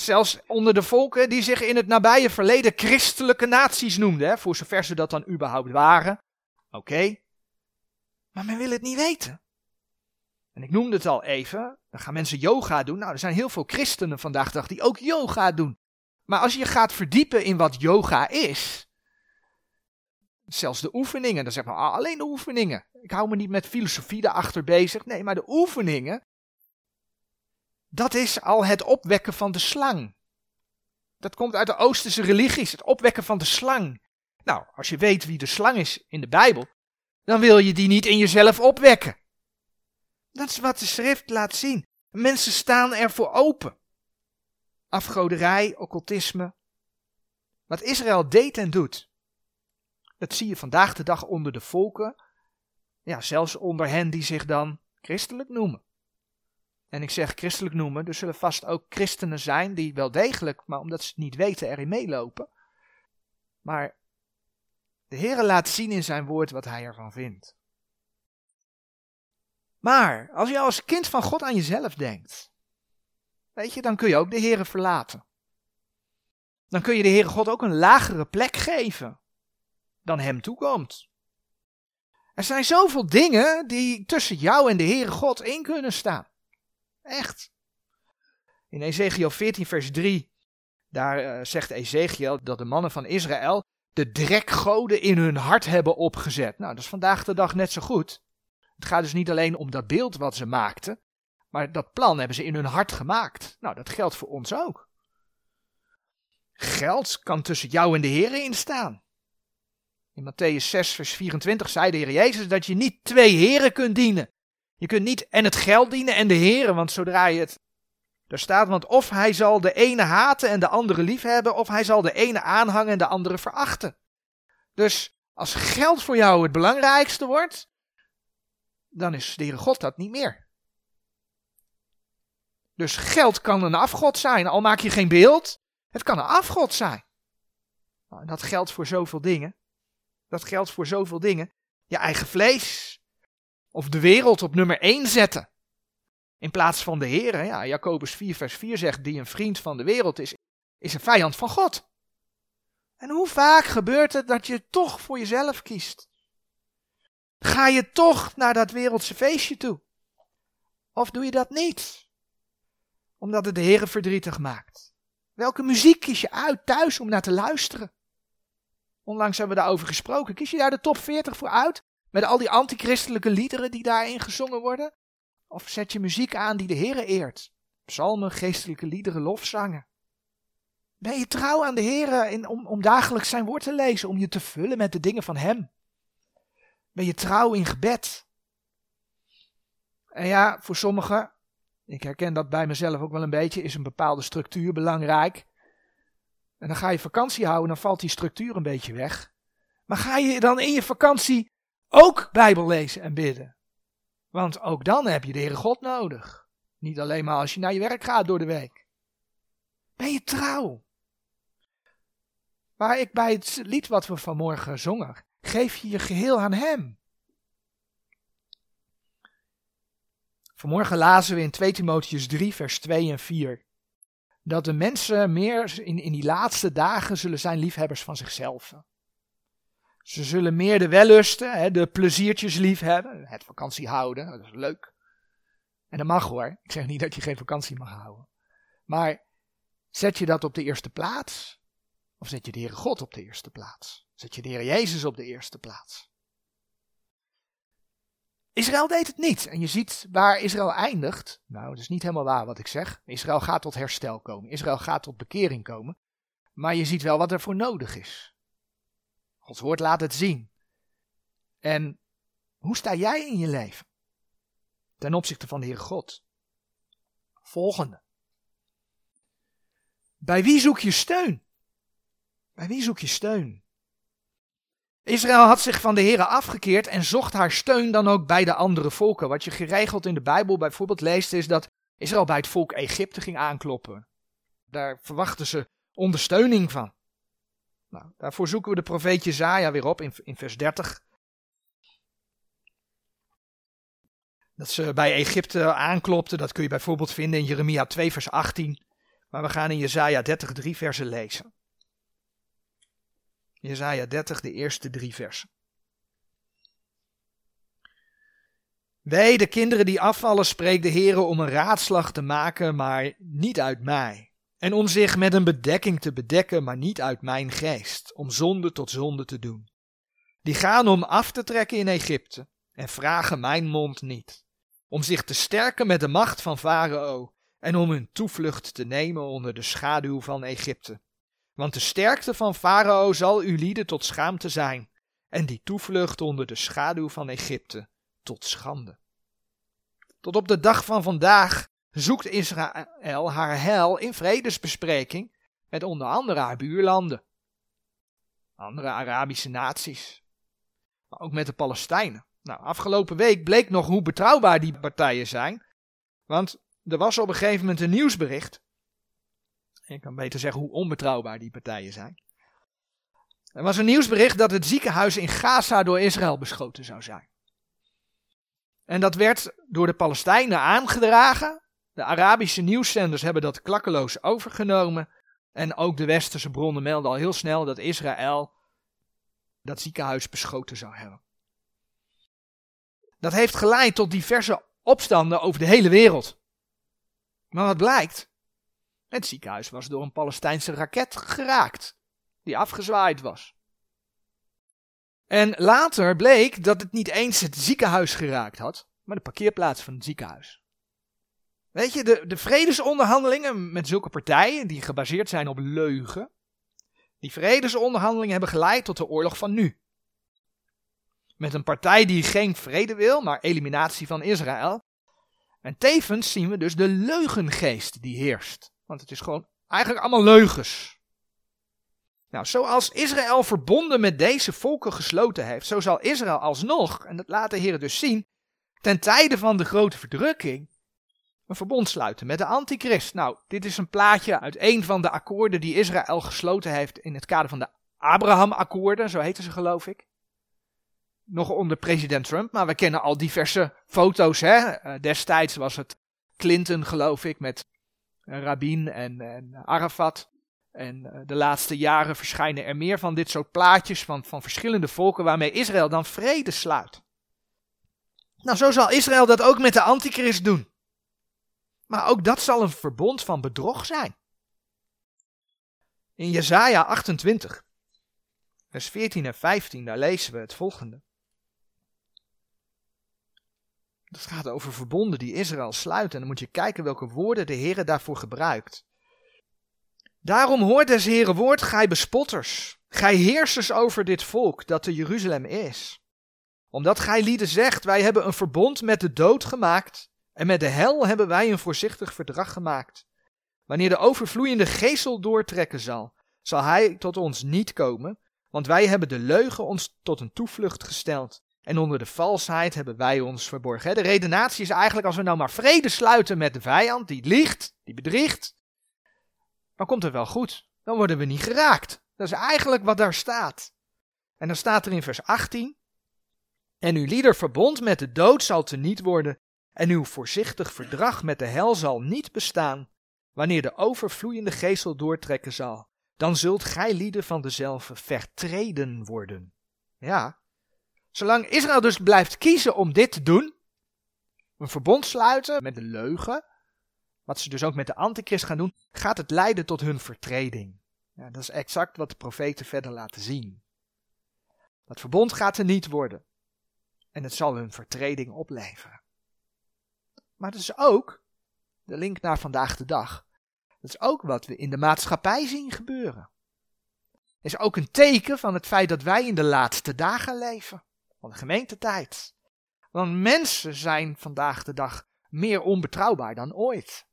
Zelfs onder de volken die zich in het nabije verleden christelijke naties noemden, hè, voor zover ze dat dan überhaupt waren. Oké. Maar men wil het niet weten. En ik noemde het al even, dan gaan mensen yoga doen. Nou, er zijn heel veel christenen vandaag de dag die ook yoga doen. Maar als je gaat verdiepen in wat yoga is, zelfs de oefeningen, dan zeg maar ah, alleen de oefeningen. Ik hou me niet met filosofie erachter bezig. Nee, maar de oefeningen, dat is al het opwekken van de slang. Dat komt uit de Oosterse religies, het opwekken van de slang. Nou, als je weet wie de slang is in de Bijbel, dan wil je die niet in jezelf opwekken. Dat is wat de schrift laat zien. Mensen staan ervoor open. Afgoderij, occultisme. Wat Israël deed en doet. Dat zie je vandaag de dag onder de volken. Ja, zelfs onder hen die zich dan christelijk noemen. En ik zeg christelijk noemen, er zullen vast ook christenen zijn die wel degelijk, maar omdat ze het niet weten, erin meelopen. Maar de Heer laat zien in zijn woord wat hij ervan vindt. Maar als je als kind van God aan jezelf denkt, weet je, dan kun je ook de Heer verlaten. Dan kun je de Heere God ook een lagere plek geven dan hem toekomt. Er zijn zoveel dingen die tussen jou en de Heere God in kunnen staan. Echt. In Ezekiel 14, vers 3, daar uh, zegt Ezekiel dat de mannen van Israël de drekgoden in hun hart hebben opgezet. Nou, dat is vandaag de dag net zo goed. Het gaat dus niet alleen om dat beeld wat ze maakten, maar dat plan hebben ze in hun hart gemaakt. Nou, dat geldt voor ons ook. Geld kan tussen jou en de Heer instaan. In Matthäus 6, vers 24 zei de Heer Jezus dat je niet twee heren kunt dienen. Je kunt niet en het geld dienen en de heren, want zodra je het. Daar staat, want of hij zal de ene haten en de andere liefhebben, of hij zal de ene aanhangen en de andere verachten. Dus als geld voor jou het belangrijkste wordt, dan is de Heere God dat niet meer. Dus geld kan een afgod zijn, al maak je geen beeld, het kan een afgod zijn. Nou, dat geldt voor zoveel dingen. Dat geldt voor zoveel dingen. Je eigen vlees. Of de wereld op nummer 1 zetten. In plaats van de Heer. Ja, Jacobus 4 vers 4 zegt, die een vriend van de wereld is, is een vijand van God. En hoe vaak gebeurt het dat je toch voor jezelf kiest? Ga je toch naar dat wereldse feestje toe? Of doe je dat niet? Omdat het de Heer verdrietig maakt. Welke muziek kies je uit thuis om naar te luisteren? Onlangs hebben we daarover gesproken. Kies je daar de top 40 voor uit? Met al die antichristelijke liederen die daarin gezongen worden? Of zet je muziek aan die de Heere eert? Psalmen, geestelijke liederen, lofzangen. Ben je trouw aan de Heere om, om dagelijks zijn woord te lezen, om je te vullen met de dingen van Hem? Ben je trouw in gebed? En ja, voor sommigen, ik herken dat bij mezelf ook wel een beetje, is een bepaalde structuur belangrijk. En dan ga je vakantie houden, dan valt die structuur een beetje weg. Maar ga je dan in je vakantie ook Bijbel lezen en bidden? Want ook dan heb je de Heere God nodig. Niet alleen maar als je naar je werk gaat door de week. Ben je trouw? Maar ik bij het lied wat we vanmorgen zongen, geef je je geheel aan Hem. Vanmorgen lazen we in 2 Timotheus 3, vers 2 en 4 dat de mensen meer in, in die laatste dagen zullen zijn liefhebbers van zichzelf. Ze zullen meer de wellusten, de pleziertjes lief hebben. Het vakantie houden, dat is leuk. En dat mag hoor. Ik zeg niet dat je geen vakantie mag houden. Maar zet je dat op de eerste plaats? Of zet je de Heere God op de eerste plaats? Zet je de Heer Jezus op de eerste plaats? Israël deed het niet. En je ziet waar Israël eindigt. Nou, dat is niet helemaal waar wat ik zeg. Israël gaat tot herstel komen. Israël gaat tot bekering komen. Maar je ziet wel wat er voor nodig is. Gods woord laat het zien. En hoe sta jij in je leven? Ten opzichte van de Heer God. Volgende. Bij wie zoek je steun? Bij wie zoek je steun? Israël had zich van de Heer afgekeerd en zocht haar steun dan ook bij de andere volken. Wat je geregeld in de Bijbel bijvoorbeeld leest is dat Israël bij het volk Egypte ging aankloppen. Daar verwachten ze ondersteuning van. Nou, daarvoor zoeken we de profeet Jezaja weer op in, in vers 30. Dat ze bij Egypte aanklopten, dat kun je bijvoorbeeld vinden in Jeremia 2 vers 18. Maar we gaan in Jezaja 30 drie versen lezen. Jezaja 30, de eerste drie versen. Wij, de kinderen die afvallen, spreekt de Heere om een raadslag te maken, maar niet uit mij. En om zich met een bedekking te bedekken, maar niet uit mijn geest, om zonde tot zonde te doen. Die gaan om af te trekken in Egypte en vragen mijn mond niet. Om zich te sterken met de macht van Farao en om hun toevlucht te nemen onder de schaduw van Egypte. Want de sterkte van Farao zal uw lieden tot schaamte zijn, en die toevlucht onder de schaduw van Egypte tot schande. Tot op de dag van vandaag zoekt Israël haar heil in vredesbespreking met onder andere haar buurlanden, andere Arabische naties, maar ook met de Palestijnen. Nou, afgelopen week bleek nog hoe betrouwbaar die partijen zijn, want er was op een gegeven moment een nieuwsbericht ik kan beter zeggen hoe onbetrouwbaar die partijen zijn. Er was een nieuwsbericht dat het ziekenhuis in Gaza door Israël beschoten zou zijn. En dat werd door de Palestijnen aangedragen. De Arabische nieuwszenders hebben dat klakkeloos overgenomen. En ook de westerse bronnen melden al heel snel dat Israël dat ziekenhuis beschoten zou hebben. Dat heeft geleid tot diverse opstanden over de hele wereld. Maar wat blijkt? Het ziekenhuis was door een Palestijnse raket geraakt, die afgezwaaid was. En later bleek dat het niet eens het ziekenhuis geraakt had, maar de parkeerplaats van het ziekenhuis. Weet je, de, de vredesonderhandelingen met zulke partijen, die gebaseerd zijn op leugen, die vredesonderhandelingen hebben geleid tot de oorlog van nu. Met een partij die geen vrede wil, maar eliminatie van Israël. En tevens zien we dus de leugengeest die heerst. Want het is gewoon eigenlijk allemaal leugens. Nou, zoals Israël verbonden met deze volken gesloten heeft, zo zal Israël alsnog, en dat laat de Heer dus zien, ten tijde van de grote verdrukking, een verbond sluiten met de antichrist. Nou, dit is een plaatje uit een van de akkoorden die Israël gesloten heeft in het kader van de Abraham-akkoorden, zo heten ze geloof ik. Nog onder president Trump, maar we kennen al diverse foto's. Hè? Eh, destijds was het Clinton, geloof ik, met Rabin en, en Arafat. En eh, de laatste jaren verschijnen er meer van dit soort plaatjes van, van verschillende volken waarmee Israël dan vrede sluit. Nou, zo zal Israël dat ook met de antichrist doen. Maar ook dat zal een verbond van bedrog zijn. In Jesaja 28, vers 14 en 15, daar lezen we het volgende. Dat gaat over verbonden die Israël sluit. En dan moet je kijken welke woorden de Heer daarvoor gebruikt. Daarom hoort des Heere woord, gij bespotters, gij heersers over dit volk dat te Jeruzalem is. Omdat gij lieden zegt, wij hebben een verbond met de dood gemaakt, en met de hel hebben wij een voorzichtig verdrag gemaakt. Wanneer de overvloeiende geestel doortrekken zal, zal hij tot ons niet komen, want wij hebben de leugen ons tot een toevlucht gesteld. En onder de valsheid hebben wij ons verborgen. De redenatie is eigenlijk als we nou maar vrede sluiten met de vijand, die liegt, die bedriegt, dan komt het wel goed. Dan worden we niet geraakt. Dat is eigenlijk wat daar staat. En dan staat er in vers 18: En uw lieder verbond met de dood zal teniet worden, en uw voorzichtig verdrag met de hel zal niet bestaan, wanneer de overvloeiende geestel doortrekken zal. Dan zult gij lieden van dezelfde vertreden worden. Ja. Zolang Israël dus blijft kiezen om dit te doen, een verbond sluiten met de leugen, wat ze dus ook met de antichrist gaan doen, gaat het leiden tot hun vertreding. Ja, dat is exact wat de profeten verder laten zien. Dat verbond gaat er niet worden. En het zal hun vertreding opleveren. Maar het is ook, de link naar vandaag de dag, dat is ook wat we in de maatschappij zien gebeuren. Is ook een teken van het feit dat wij in de laatste dagen leven. Van de gemeentetijd. Want mensen zijn vandaag de dag meer onbetrouwbaar dan ooit.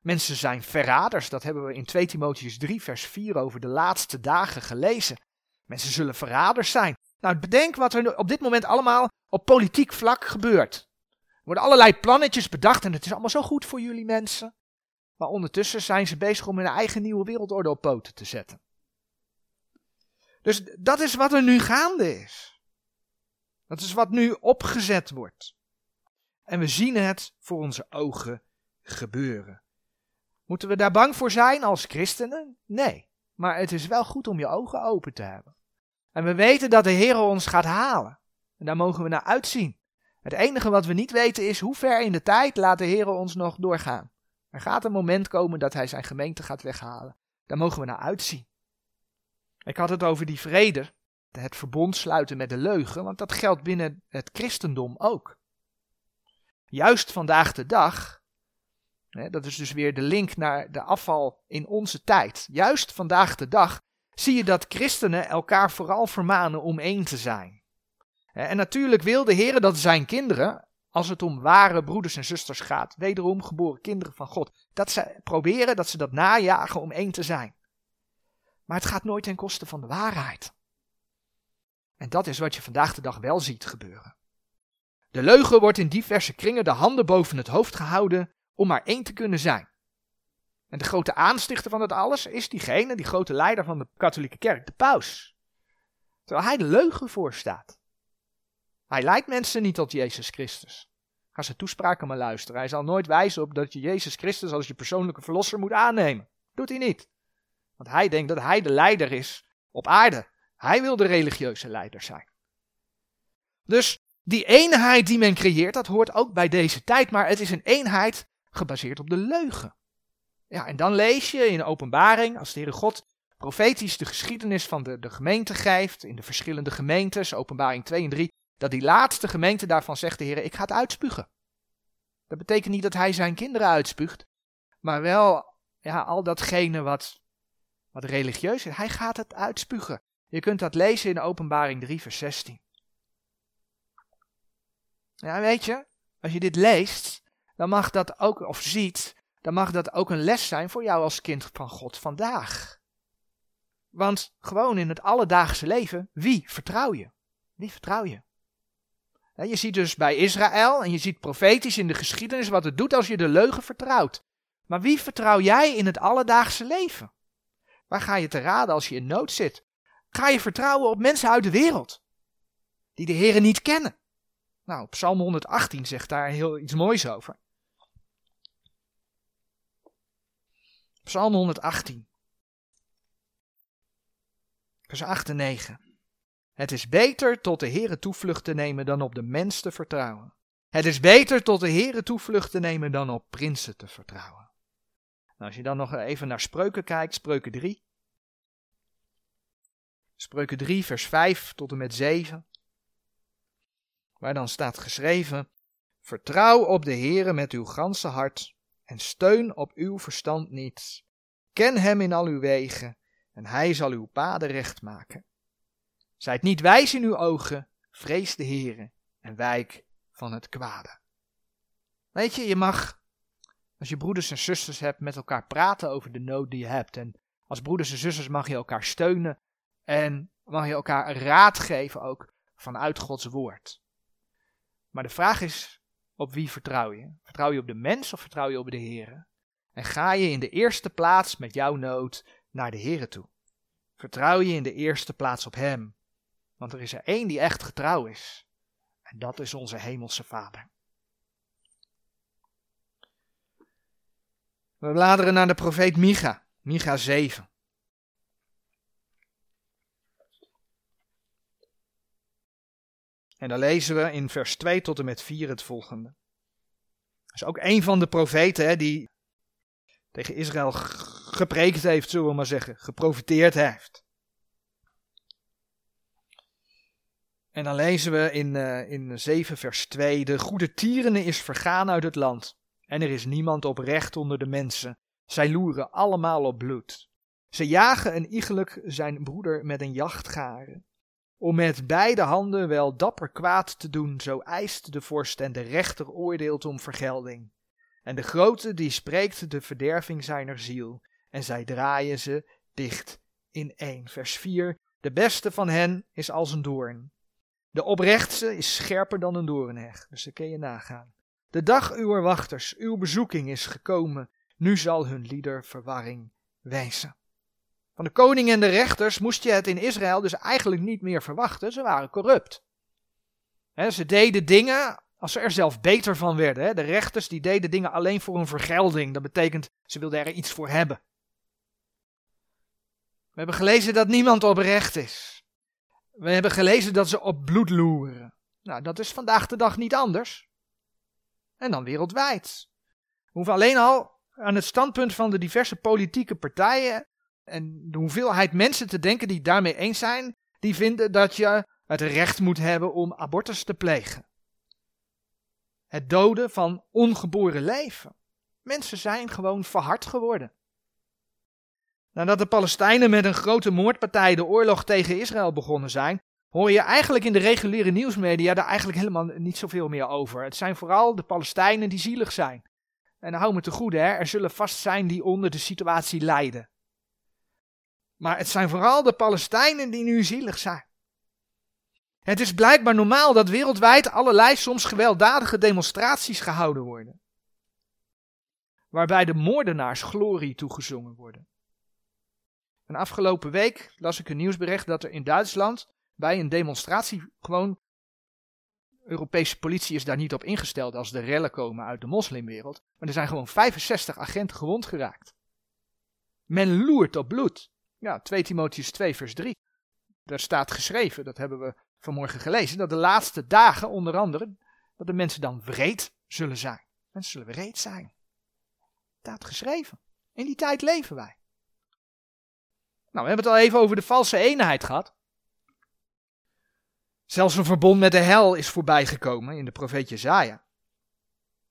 Mensen zijn verraders, dat hebben we in 2 Timotheus 3 vers 4 over de laatste dagen gelezen. Mensen zullen verraders zijn. Nou, bedenk wat er op dit moment allemaal op politiek vlak gebeurt. Worden allerlei plannetjes bedacht en het is allemaal zo goed voor jullie mensen. Maar ondertussen zijn ze bezig om hun eigen nieuwe wereldorde op poten te zetten. Dus dat is wat er nu gaande is. Dat is wat nu opgezet wordt. En we zien het voor onze ogen gebeuren. Moeten we daar bang voor zijn als christenen? Nee. Maar het is wel goed om je ogen open te hebben. En we weten dat de Heer ons gaat halen. En daar mogen we naar uitzien. Het enige wat we niet weten is hoe ver in de tijd laat de Heer ons nog doorgaan. Er gaat een moment komen dat hij zijn gemeente gaat weghalen. Daar mogen we naar uitzien. Ik had het over die vrede, het verbond sluiten met de leugen, want dat geldt binnen het christendom ook. Juist vandaag de dag, hè, dat is dus weer de link naar de afval in onze tijd. Juist vandaag de dag zie je dat christenen elkaar vooral vermanen om één te zijn. En natuurlijk wil de Heer dat zijn kinderen, als het om ware broeders en zusters gaat, wederom geboren kinderen van God, dat ze proberen, dat ze dat najagen om één te zijn. Maar het gaat nooit ten koste van de waarheid. En dat is wat je vandaag de dag wel ziet gebeuren. De leugen wordt in diverse kringen de handen boven het hoofd gehouden om maar één te kunnen zijn. En de grote aanstichter van het alles is diegene, die grote leider van de katholieke kerk, de paus. Terwijl hij de leugen voorstaat. Hij leidt mensen niet tot Jezus Christus. Ga zijn toespraken maar luisteren. Hij zal nooit wijzen op dat je Jezus Christus als je persoonlijke verlosser moet aannemen. Doet hij niet. Want hij denkt dat hij de leider is op aarde. Hij wil de religieuze leider zijn. Dus die eenheid die men creëert, dat hoort ook bij deze tijd, maar het is een eenheid gebaseerd op de leugen. Ja, en dan lees je in openbaring, als de Heere God profetisch de geschiedenis van de, de gemeente geeft, in de verschillende gemeentes, openbaring 2 en 3, dat die laatste gemeente daarvan zegt de Heer, ik ga het uitspugen. Dat betekent niet dat hij zijn kinderen uitspuugt, maar wel ja, al datgene wat, wat religieus is. Hij gaat het uitspugen. Je kunt dat lezen in openbaring 3 vers 16. Ja, weet je, als je dit leest, dan mag dat ook, of ziet, dan mag dat ook een les zijn voor jou als kind van God vandaag. Want gewoon in het alledaagse leven, wie vertrouw je? Wie vertrouw je? Je ziet dus bij Israël en je ziet profetisch in de geschiedenis wat het doet als je de leugen vertrouwt. Maar wie vertrouw jij in het alledaagse leven? Waar ga je te raden als je in nood zit? Ga je vertrouwen op mensen uit de wereld, die de Heeren niet kennen? Nou, Psalm 118 zegt daar heel iets moois over. Psalm 118. Vers 8 en 9. Het is beter tot de Heere toevlucht te nemen dan op de mens te vertrouwen. Het is beter tot de Heere toevlucht te nemen dan op prinsen te vertrouwen. Nou, als je dan nog even naar Spreuken kijkt, Spreuken 3. Spreuken 3, vers 5 tot en met 7. Waar dan staat geschreven: Vertrouw op de Heere met uw ganse hart en steun op uw verstand niet. Ken hem in al uw wegen en hij zal uw paden recht maken. Zijt niet wijs in uw ogen, vrees de Heere en wijk van het kwade. Weet je, je mag, als je broeders en zusters hebt, met elkaar praten over de nood die je hebt. En als broeders en zusters mag je elkaar steunen en mag je elkaar raad geven ook vanuit Gods woord. Maar de vraag is, op wie vertrouw je? Vertrouw je op de mens of vertrouw je op de Heer? En ga je in de eerste plaats met jouw nood naar de Heer toe? Vertrouw je in de eerste plaats op Hem? Want er is er één die echt getrouw is. En dat is onze Hemelse Vader. We bladeren naar de profeet Micha, Micha 7. En dan lezen we in vers 2 tot en met 4 het volgende. Dat is ook een van de profeten hè, die tegen Israël gepreekt heeft, zullen we maar zeggen, geprofiteerd heeft. En dan lezen we in, uh, in 7 vers 2, de goede tierene is vergaan uit het land, en er is niemand oprecht onder de mensen. Zij loeren allemaal op bloed. Ze jagen een iegelijk zijn broeder met een jachtgaren. Om met beide handen wel dapper kwaad te doen, zo eist de vorst en de rechter oordeelt om vergelding. En de grote die spreekt de verderving zijner ziel, en zij draaien ze dicht in één. Vers 4. De beste van hen is als een doorn. De oprechtste is scherper dan een doornheg, dus dat kun je nagaan. De dag uw wachters, uw bezoeking is gekomen, nu zal hun lieder verwarring wijzen. Van de koning en de rechters moest je het in Israël dus eigenlijk niet meer verwachten, ze waren corrupt. ze deden dingen als ze er zelf beter van werden. De rechters die deden dingen alleen voor een vergelding, dat betekent ze wilden er iets voor hebben. We hebben gelezen dat niemand oprecht is. We hebben gelezen dat ze op bloed loeren. Nou, dat is vandaag de dag niet anders. En dan wereldwijd. We hoeven alleen al aan het standpunt van de diverse politieke partijen en de hoeveelheid mensen te denken die daarmee eens zijn, die vinden dat je het recht moet hebben om abortus te plegen. Het doden van ongeboren leven. Mensen zijn gewoon verhard geworden. Nadat de Palestijnen met een grote moordpartij de oorlog tegen Israël begonnen zijn, hoor je eigenlijk in de reguliere nieuwsmedia daar eigenlijk helemaal niet zoveel meer over. Het zijn vooral de Palestijnen die zielig zijn. En hou me te goede, hè, er zullen vast zijn die onder de situatie lijden. Maar het zijn vooral de Palestijnen die nu zielig zijn. Het is blijkbaar normaal dat wereldwijd allerlei soms gewelddadige demonstraties gehouden worden. Waarbij de moordenaars glorie toegezongen worden. En afgelopen week las ik een nieuwsbericht dat er in Duitsland bij een demonstratie gewoon. Europese politie is daar niet op ingesteld als de rellen komen uit de moslimwereld. Maar er zijn gewoon 65 agenten gewond geraakt. Men loert op bloed. Ja, 2 Timotheus 2 vers 3. Daar staat geschreven, dat hebben we vanmorgen gelezen, dat de laatste dagen onder andere, dat de mensen dan wreed zullen zijn. Mensen zullen wreed zijn. Staat geschreven. In die tijd leven wij. Nou, we hebben het al even over de valse eenheid gehad. Zelfs een verbond met de hel is voorbijgekomen in de profeet Jezaja.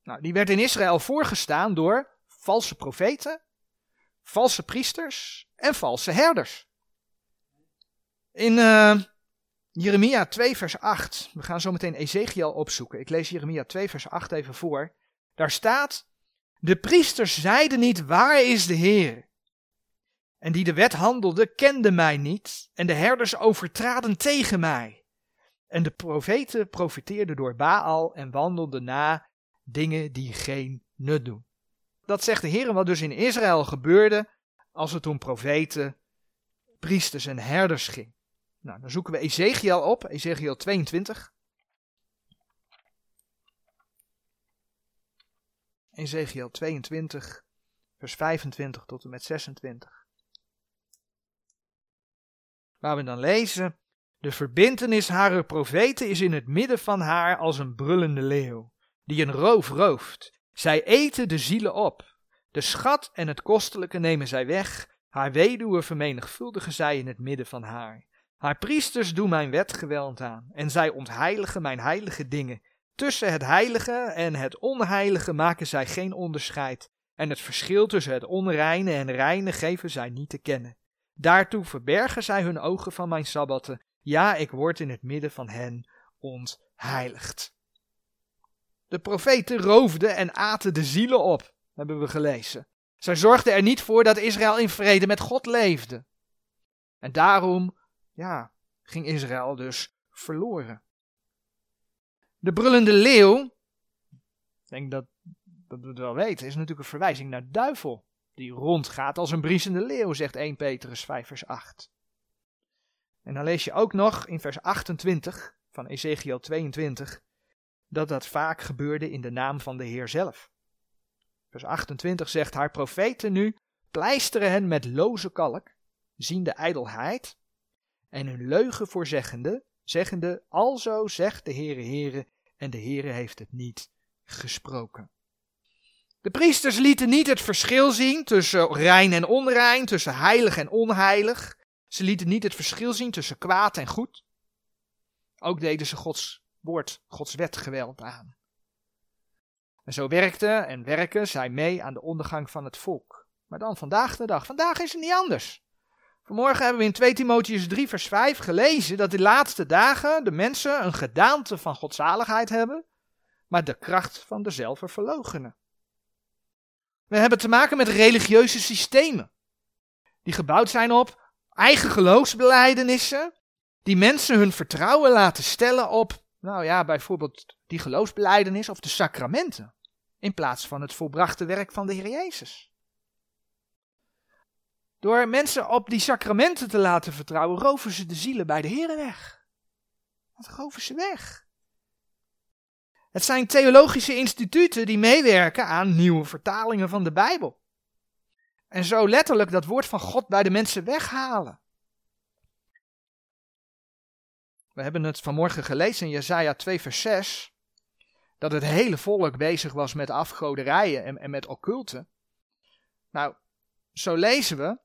Nou, die werd in Israël voorgestaan door valse profeten, valse priesters en valse herders. In uh, Jeremia 2 vers 8, we gaan zo meteen Ezekiel opzoeken. Ik lees Jeremia 2 vers 8 even voor. Daar staat, de priesters zeiden niet, waar is de Heer? En die de wet handelde, kenden mij niet, en de herders overtraden tegen mij. En de profeten profiteerden door Baal en wandelden na dingen die geen nut doen. Dat zegt de Heer wat dus in Israël gebeurde als het om profeten, priesters en herders ging. Nou, dan zoeken we Ezekiel op, Ezekiel 22. Ezekiel 22, vers 25 tot en met 26. Waar we dan lezen, de verbintenis harer profeten is in het midden van haar als een brullende leeuw, die een roof rooft. Zij eten de zielen op. De schat en het kostelijke nemen zij weg. Haar weduwe vermenigvuldigen zij in het midden van haar. Haar priesters doen mijn wet geweld aan, en zij ontheiligen mijn heilige dingen. Tussen het heilige en het onheilige maken zij geen onderscheid, en het verschil tussen het onreine en reine geven zij niet te kennen. Daartoe verbergen zij hun ogen van mijn sabbatten. Ja, ik word in het midden van hen ontheiligd. De profeten roofden en aten de zielen op, hebben we gelezen. Zij zorgden er niet voor dat Israël in vrede met God leefde. En daarom, ja, ging Israël dus verloren. De brullende leeuw, ik denk dat, dat we het wel weten, is natuurlijk een verwijzing naar duivel die rondgaat als een briesende leeuw, zegt 1 Petrus 5 vers 8. En dan lees je ook nog in vers 28 van Ezekiel 22 dat dat vaak gebeurde in de naam van de Heer zelf. Vers 28 zegt, haar profeten nu pleisteren hen met loze kalk, zien de ijdelheid, en hun leugen voorzeggende zeggende, alzo zegt de Heere Heere, en de Heere heeft het niet gesproken. De priesters lieten niet het verschil zien tussen rein en onrein, tussen heilig en onheilig. Ze lieten niet het verschil zien tussen kwaad en goed. Ook deden ze Gods woord, Gods wet geweld aan. En zo werkte en werken zij mee aan de ondergang van het volk. Maar dan vandaag de dag. Vandaag is het niet anders. Vanmorgen hebben we in 2 Timotheus 3 vers 5 gelezen dat de laatste dagen de mensen een gedaante van godzaligheid hebben, maar de kracht van dezelfde verlogenen. We hebben te maken met religieuze systemen, die gebouwd zijn op eigen geloofsbelijdenissen, die mensen hun vertrouwen laten stellen op, nou ja, bijvoorbeeld die geloofsbeleidenis of de sacramenten, in plaats van het volbrachte werk van de Heer Jezus. Door mensen op die sacramenten te laten vertrouwen, roven ze de zielen bij de Heer weg. Dat roven ze weg. Het zijn theologische instituten die meewerken aan nieuwe vertalingen van de Bijbel. En zo letterlijk dat woord van God bij de mensen weghalen. We hebben het vanmorgen gelezen in Jesaja 2 vers 6, dat het hele volk bezig was met afgoderijen en, en met occulten. Nou, zo lezen we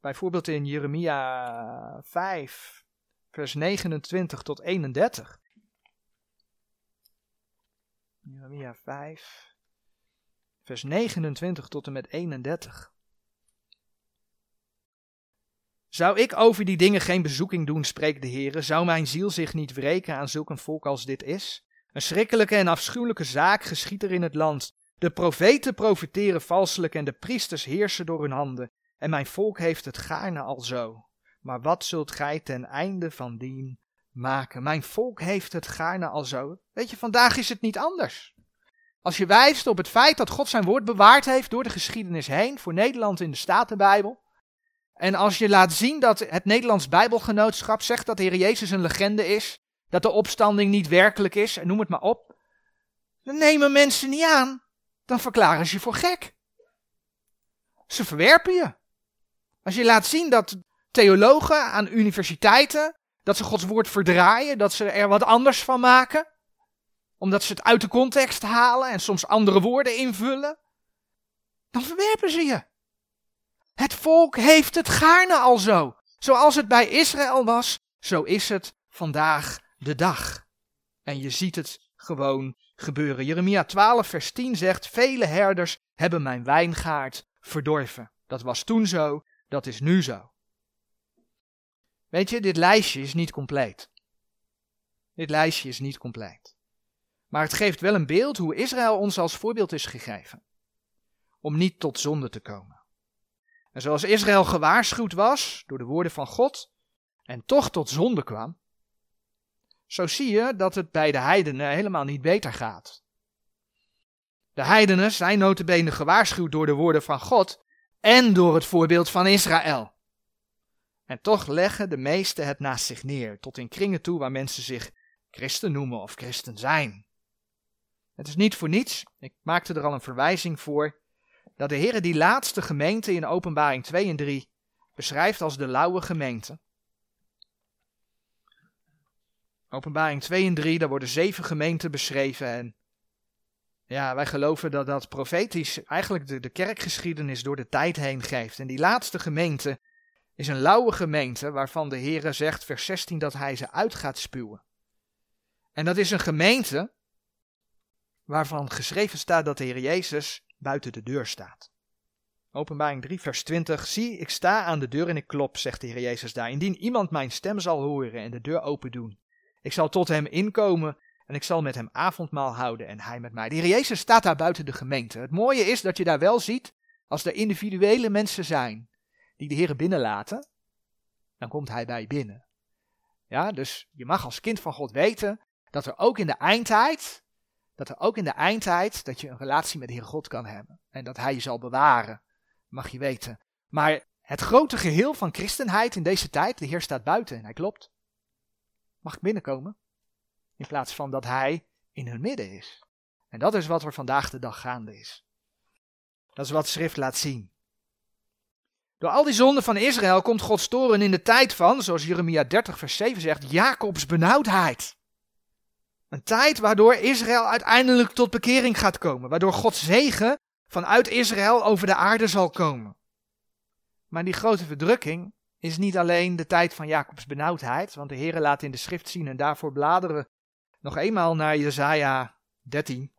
bijvoorbeeld in Jeremia 5 vers 29 tot 31. Jeremia 5, vers 29 tot en met 31. Zou ik over die dingen geen bezoeking doen, spreekt de Heer, zou mijn ziel zich niet wreken aan zulk een volk als dit is? Een schrikkelijke en afschuwelijke zaak geschiet er in het land. De profeten profeteren valselijk en de priesters heersen door hun handen. En mijn volk heeft het gaarne al zo. Maar wat zult gij ten einde van dien maken. Mijn volk heeft het gaarne al zo. Weet je, vandaag is het niet anders. Als je wijst op het feit dat God zijn woord bewaard heeft door de geschiedenis heen, voor Nederland in de Statenbijbel. En als je laat zien dat het Nederlands Bijbelgenootschap zegt dat de Heer Jezus een legende is, dat de opstanding niet werkelijk is, en noem het maar op, dan nemen mensen niet aan. Dan verklaren ze je voor gek. Ze verwerpen je. Als je laat zien dat theologen aan universiteiten dat ze Gods woord verdraaien, dat ze er wat anders van maken. Omdat ze het uit de context halen en soms andere woorden invullen. Dan verwerpen ze je. Het volk heeft het gaarne al zo. Zoals het bij Israël was, zo is het vandaag de dag. En je ziet het gewoon gebeuren. Jeremia 12, vers 10 zegt: Vele herders hebben mijn wijngaard verdorven. Dat was toen zo, dat is nu zo. Weet je, dit lijstje is niet compleet. Dit lijstje is niet compleet. Maar het geeft wel een beeld hoe Israël ons als voorbeeld is gegeven. Om niet tot zonde te komen. En zoals Israël gewaarschuwd was door de woorden van God en toch tot zonde kwam, zo zie je dat het bij de heidenen helemaal niet beter gaat. De heidenen zijn notabene gewaarschuwd door de woorden van God en door het voorbeeld van Israël. En toch leggen de meesten het naast zich neer, tot in kringen toe waar mensen zich christen noemen of christen zijn. Het is niet voor niets, ik maakte er al een verwijzing voor, dat de Heer die laatste gemeente in Openbaring 2 en 3 beschrijft als de lauwe gemeente. Openbaring 2 en 3, daar worden zeven gemeenten beschreven en ja, wij geloven dat dat profetisch eigenlijk de, de kerkgeschiedenis door de tijd heen geeft. En die laatste gemeente is een lauwe gemeente waarvan de Heere zegt, vers 16, dat hij ze uit gaat spuwen. En dat is een gemeente waarvan geschreven staat dat de Heer Jezus buiten de deur staat. Openbaring 3, vers 20. Zie, ik sta aan de deur en ik klop, zegt de Heer Jezus daar. Indien iemand mijn stem zal horen en de deur open doen, ik zal tot hem inkomen en ik zal met hem avondmaal houden en hij met mij. De Heer Jezus staat daar buiten de gemeente. Het mooie is dat je daar wel ziet, als er individuele mensen zijn die de Heer binnenlaten, dan komt Hij bij binnen. Ja, dus je mag als kind van God weten dat er ook in de eindtijd, dat er ook in de eindtijd, dat je een relatie met de Heer God kan hebben. En dat Hij je zal bewaren, mag je weten. Maar het grote geheel van christenheid in deze tijd, de Heer staat buiten en Hij klopt. Mag ik binnenkomen? In plaats van dat Hij in hun midden is. En dat is wat er vandaag de dag gaande is. Dat is wat schrift laat zien. Door al die zonden van Israël komt Gods toren in de tijd van, zoals Jeremia 30 vers 7 zegt, Jacobs benauwdheid. Een tijd waardoor Israël uiteindelijk tot bekering gaat komen, waardoor Gods zegen vanuit Israël over de aarde zal komen. Maar die grote verdrukking is niet alleen de tijd van Jacobs benauwdheid, want de Heer laat in de schrift zien en daarvoor bladeren nog eenmaal naar Jesaja 13.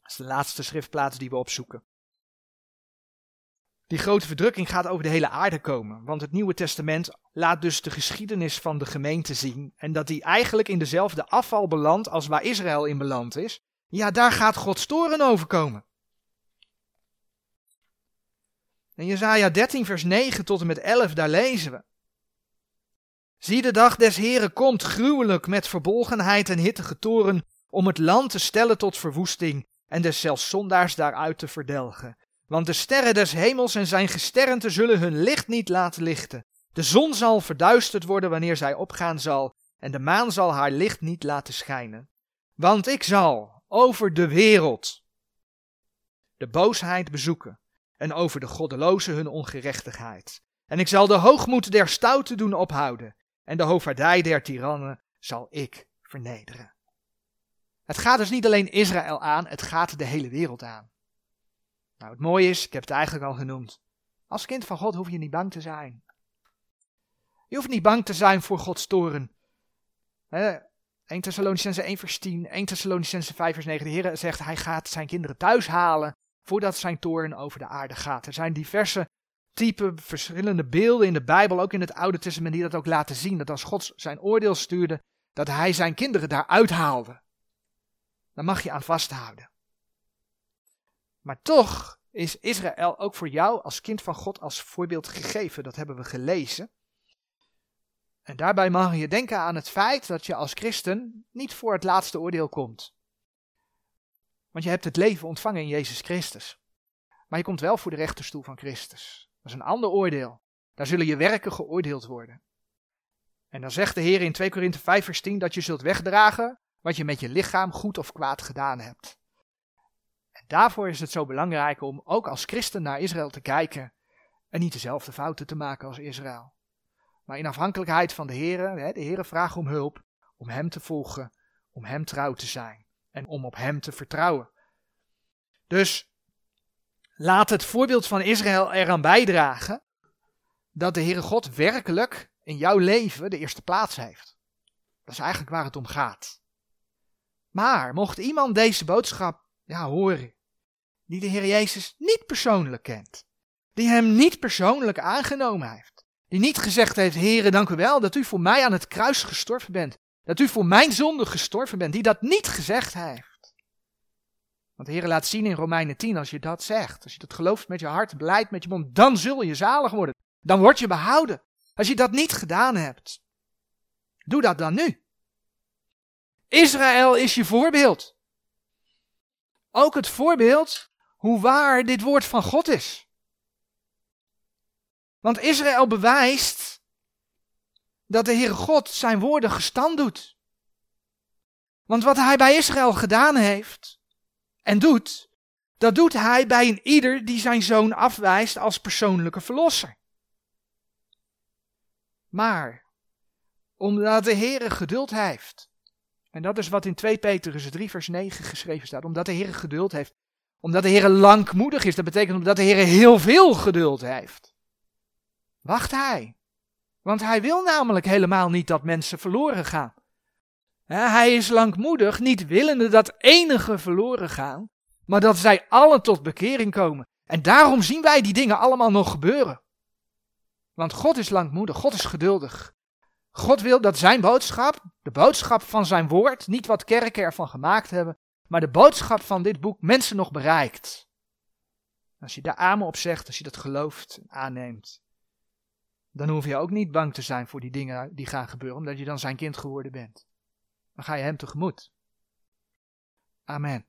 Dat is de laatste schriftplaats die we opzoeken. Die grote verdrukking gaat over de hele aarde komen, want het Nieuwe Testament laat dus de geschiedenis van de gemeente zien en dat die eigenlijk in dezelfde afval belandt als waar Israël in beland is. Ja, daar gaat Gods toren over komen. In Jesaja 13 vers 9 tot en met 11, daar lezen we. Zie de dag des Heren komt gruwelijk met verbolgenheid en hittige toren om het land te stellen tot verwoesting en des zelfs zondaars daaruit te verdelgen. Want de sterren des hemels en zijn gesternte zullen hun licht niet laten lichten. De zon zal verduisterd worden wanneer zij opgaan zal, en de maan zal haar licht niet laten schijnen. Want ik zal over de wereld de boosheid bezoeken, en over de goddelozen hun ongerechtigheid. En ik zal de hoogmoed der stouten doen ophouden, en de hoofdvaardij der tirannen zal ik vernederen. Het gaat dus niet alleen Israël aan, het gaat de hele wereld aan. Nou, het mooie is, ik heb het eigenlijk al genoemd. Als kind van God hoef je niet bang te zijn. Je hoeft niet bang te zijn voor Gods toren. 1 Thessalonicense 1 vers 10, 1 Thessalonicense 5 vers 9. De Heer zegt, hij gaat zijn kinderen thuis halen voordat zijn toren over de aarde gaat. Er zijn diverse type, verschillende beelden in de Bijbel, ook in het Oude Testament, die dat ook laten zien. Dat als God zijn oordeel stuurde, dat hij zijn kinderen daar uithaalde. Daar mag je aan vasthouden. Maar toch is Israël ook voor jou als kind van God als voorbeeld gegeven. Dat hebben we gelezen. En daarbij mag je denken aan het feit dat je als christen niet voor het laatste oordeel komt. Want je hebt het leven ontvangen in Jezus Christus. Maar je komt wel voor de rechterstoel van Christus. Dat is een ander oordeel. Daar zullen je werken geoordeeld worden. En dan zegt de Heer in 2 Korinthe 5 vers 10 dat je zult wegdragen wat je met je lichaam goed of kwaad gedaan hebt. Daarvoor is het zo belangrijk om ook als christen naar Israël te kijken en niet dezelfde fouten te maken als Israël. Maar in afhankelijkheid van de Heer, de Heer vraagt om hulp, om Hem te volgen, om Hem trouw te zijn en om op Hem te vertrouwen. Dus laat het voorbeeld van Israël eraan bijdragen dat de Heere God werkelijk in jouw leven de eerste plaats heeft. Dat is eigenlijk waar het om gaat. Maar mocht iemand deze boodschap ja, horen, die de Heer Jezus niet persoonlijk kent, die hem niet persoonlijk aangenomen heeft, die niet gezegd heeft, Heere, dank u wel dat u voor mij aan het kruis gestorven bent, dat u voor mijn zonde gestorven bent, die dat niet gezegd heeft. Want de Heer laat zien in Romeinen 10, als je dat zegt, als je dat gelooft met je hart, beleid met je mond, dan zul je zalig worden. Dan word je behouden. Als je dat niet gedaan hebt, doe dat dan nu. Israël is je voorbeeld. Ook het voorbeeld hoe waar dit woord van God is. Want Israël bewijst dat de Heere God zijn woorden gestand doet. Want wat hij bij Israël gedaan heeft en doet, dat doet hij bij een ieder die zijn zoon afwijst als persoonlijke verlosser. Maar, omdat de Heere geduld heeft, en dat is wat in 2 Petrus 3 vers 9 geschreven staat, omdat de Heere geduld heeft, omdat de Heere langmoedig is, dat betekent omdat de Heere heel veel geduld heeft. Wacht hij want hij wil namelijk helemaal niet dat mensen verloren gaan. Hij is langmoedig, niet willende dat enige verloren gaan, maar dat zij allen tot bekering komen. En daarom zien wij die dingen allemaal nog gebeuren. Want God is langmoedig, God is geduldig. God wil dat zijn boodschap, de boodschap van zijn woord, niet wat kerken ervan gemaakt hebben, maar de boodschap van dit boek mensen nog bereikt. Als je daar amen op zegt, als je dat gelooft en aanneemt, dan hoef je ook niet bang te zijn voor die dingen die gaan gebeuren, omdat je dan zijn kind geworden bent. Dan ga je hem tegemoet. Amen.